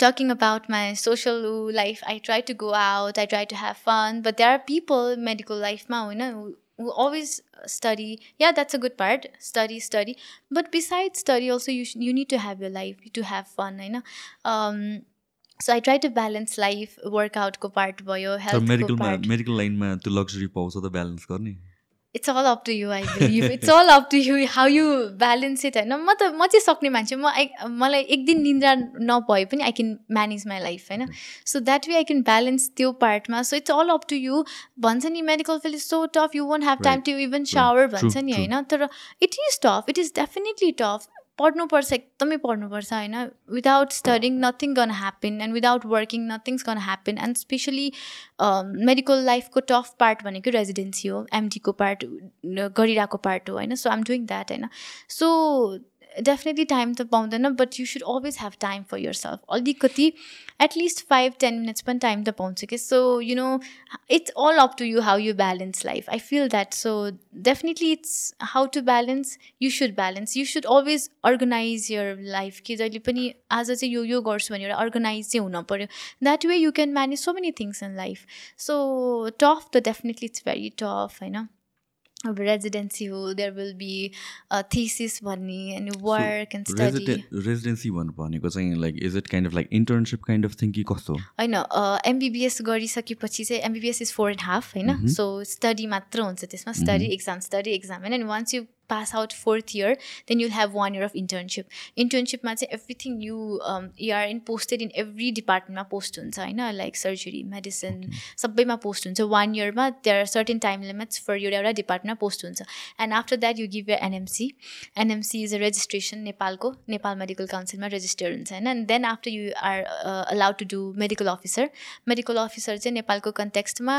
talking about my social life I try to go out I try to have fun but there are people medical लाइफमा होइन always study. Yeah that's a good part. Study study. But besides study also you you need to have your life to have fun know um so i try to balance life workout ko part भयो health मेडिकलमा part. मेडिकल लाइनमा त्यो लग्जरी पाउँछ त ब्यालेन्स गर्ने it's all up to you i believe. It's all up to you how you balance it. होइन म त म चाहिँ सक्ने मान्छे म I- मलाई एक दिन निन्द्रा नभए पनि I can manage my life होइन so that way I can balance त्यो पार्टमा so it's all up to you भन्छ नि medical field is so tough you won't have time to even shower भन्छ नि. होइन तर it is tough it is definitely tough पढ्नुपर्छ एकदमै पढ्नुपर्छ होइन? Without studying nothing gonna happen and without working nothings gonna happen and specially medical लाइफको टफ पार्ट भनेको रेजिडेन्सी हो एमडीको पार्ट गरिरहेको पार्ट हो होइन? सो आम डुइङ द्याट होइन? सो डेफिनेटली टाइम त पाउँदैन but you should always have time for yourself अलिकति at least five ten minutes पनि टाइम त पाउँछ कि so you know it's all up to you how you balance life I feel that so definitely it's how to balance you should balance you should always organize your life कि जहिले पनि आज चाहिँ यो यो गर्छु भने एउटा अर्गनाइज चाहिँ हुनु पऱ्यो that way you can manage so many things in life so tough त डेफिनेटली इट्स भेरी टफ होइन अब रेजिडेन्सी हो देयर विल बी थिसिस भन्ने अनि वर्क एन्ड स्टडी रेजिडेन्सी भन्नु भनेको चाहिँ like is it kind of like internship kind of thing कि कस्तो? होइन एमबिबिएस गरिसकेपछि चाहिँ MBBS is four and half होइन? सो स्टडी मात्र हुन्छ त्यसमा स्टडी एक्जाम स्टडी एक्जाम होइन? अनि once you pass out fourth year then you'll have one year of internship इन्टर्नसिपमा चाहिँ everything you you're in posted in every डिपार्टमेन्टमा post हुन्छ होइन लाइक सर्जरी मेडिसिन सबैमा पोस्ट हुन्छ वान इयरमा are certain time limits for एउटा एउटा डिपार्टमेन्टमा पोस्ट हुन्छ and after that you give your NMC NMC is a registration नेपालको नेपाल मेडिकल काउन्सिलमा रेजिस्टर हुन्छ होइन and then after you are allowed to do medical officer medical officer चाहिँ नेपालको कन्टेक्स्टमा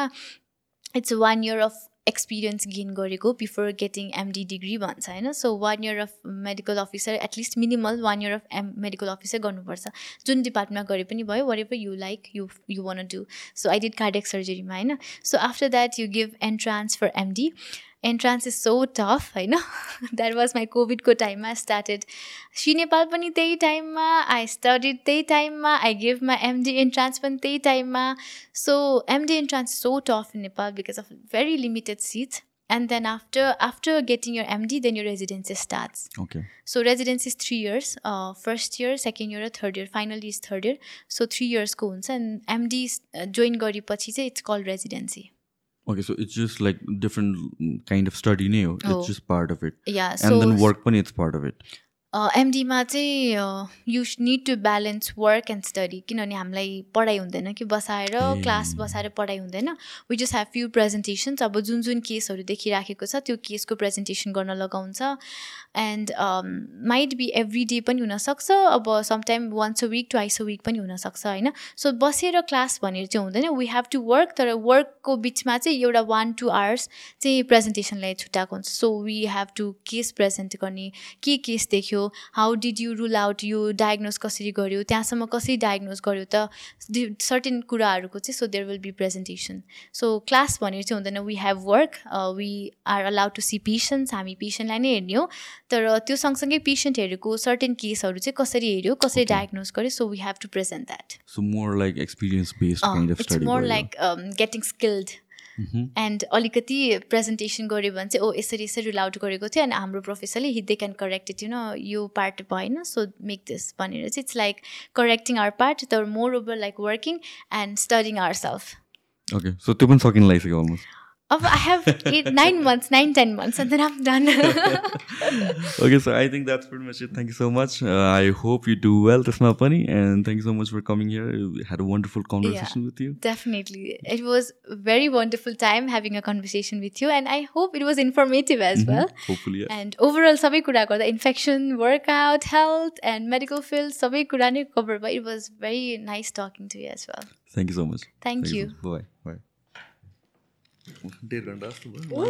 it's one year of experience gain गरेको बिफोर गेटिङ एमडी डिग्री भन्छ होइन? So one year of medical officer at least minimal one year of um medical officer गर्नुपर्छ। जुन डिपार्टमेन्टमा गरे पनि भयो wherever you like you you want do so I did cardiac सर्जरीमा होइन? So after that you give entrance for MD entrance is so tough होइन द्याट वाज माई कोभिडको टाइममा स्टार्टेड सी नेपाल पनि त्यही टाइममा आई स्टडिड त्यही टाइममा I give my MD entrance पनि त्यही टाइममा so MD entrance so tough in Nepal because of very limited seats and then after after getting your md then your residency starts okay so residency is three years uh, first year second year third year finally is third year so three years को हुन्छ and md join गरेपछि चाहिँ it's called residency Okay, so it's just like different kind of study new Oh. It's just part of it. Yeah. So and then work pani it's part of it. एमडीमा चाहिँ you need to balance work and study किनभने हामीलाई पढाइ हुँदैन कि बसाएर। क्लास बसाएर पढाइ हुँदैन। We just have few presentations अब जुन जुन केसहरू देखिराखेको छ त्यो केसको प्रेजेन्टेसन गर्न लगाउँछ। And might be every day पनि हुनसक्छ। अब sometime once a week twice a week पनि हुनसक्छ होइन? सो बसेर क्लास भनेर चाहिँ हुँदैन। वी हेभ टु वर्क तर वर्कको बिचमा चाहिँ एउटा वान टू आवर्स चाहिँ प्रेजेन्टेसनलाई छुट्याएको हुन्छ। So we have to case present गर्ने। के केस देख्यो? गर्यो how did you rule out यो डायग्नोज कसरी गर्यो? त्यहाँसम्म कसरी डायग्नोज गर्यो त? सर्टेन कुराहरूको चाहिँ so there will be presentation so class भनेर चाहिँ हुँदैन we have work we are allowed to see patients हामी पेसेन्टलाई नै हेर्ने हो। तर त्यो सँगसँगै पेसेन्टहरूको सर्टेन केसहरू चाहिँ कसरी हेऱ्यो कसरी डायग्नोज गर्यो? So we have to present that So more like experience based kind of it's study. More. Like getting skilled and अलिकति प्रेजेन्टेसन गऱ्यो भने चाहिँ ओ यसरी यसरी रुल आउट गरेको थियो अनि हाम्रो प्रोफेसरले he they can correct it you know यो पार्ट भएन सो मेक दिस भनेर चाहिँ it's like correcting our part तर more over like working and studying our self Okay, so त्यो पनि सकिन लागिसक्यो almost. I have eight, nine months, nine, ten months, and then I'm done. okay, so I think that's pretty much it. Thank you so much. Uh, I hope you do well, Tasma Pani, and thank you so much for coming here. Uh, we had a wonderful conversation yeah, with you. Definitely, it was very wonderful time having a conversation with you, and I hope it was informative as mm -hmm. well. Hopefully, yes. And overall, sabai kura the infection, workout, health, and medical field, sabai kura covered, cover. But it was very nice talking to you as well. Thank you so much. Thank, thank you. you. Bye bye. डेढ घन्टा जस्तो भयो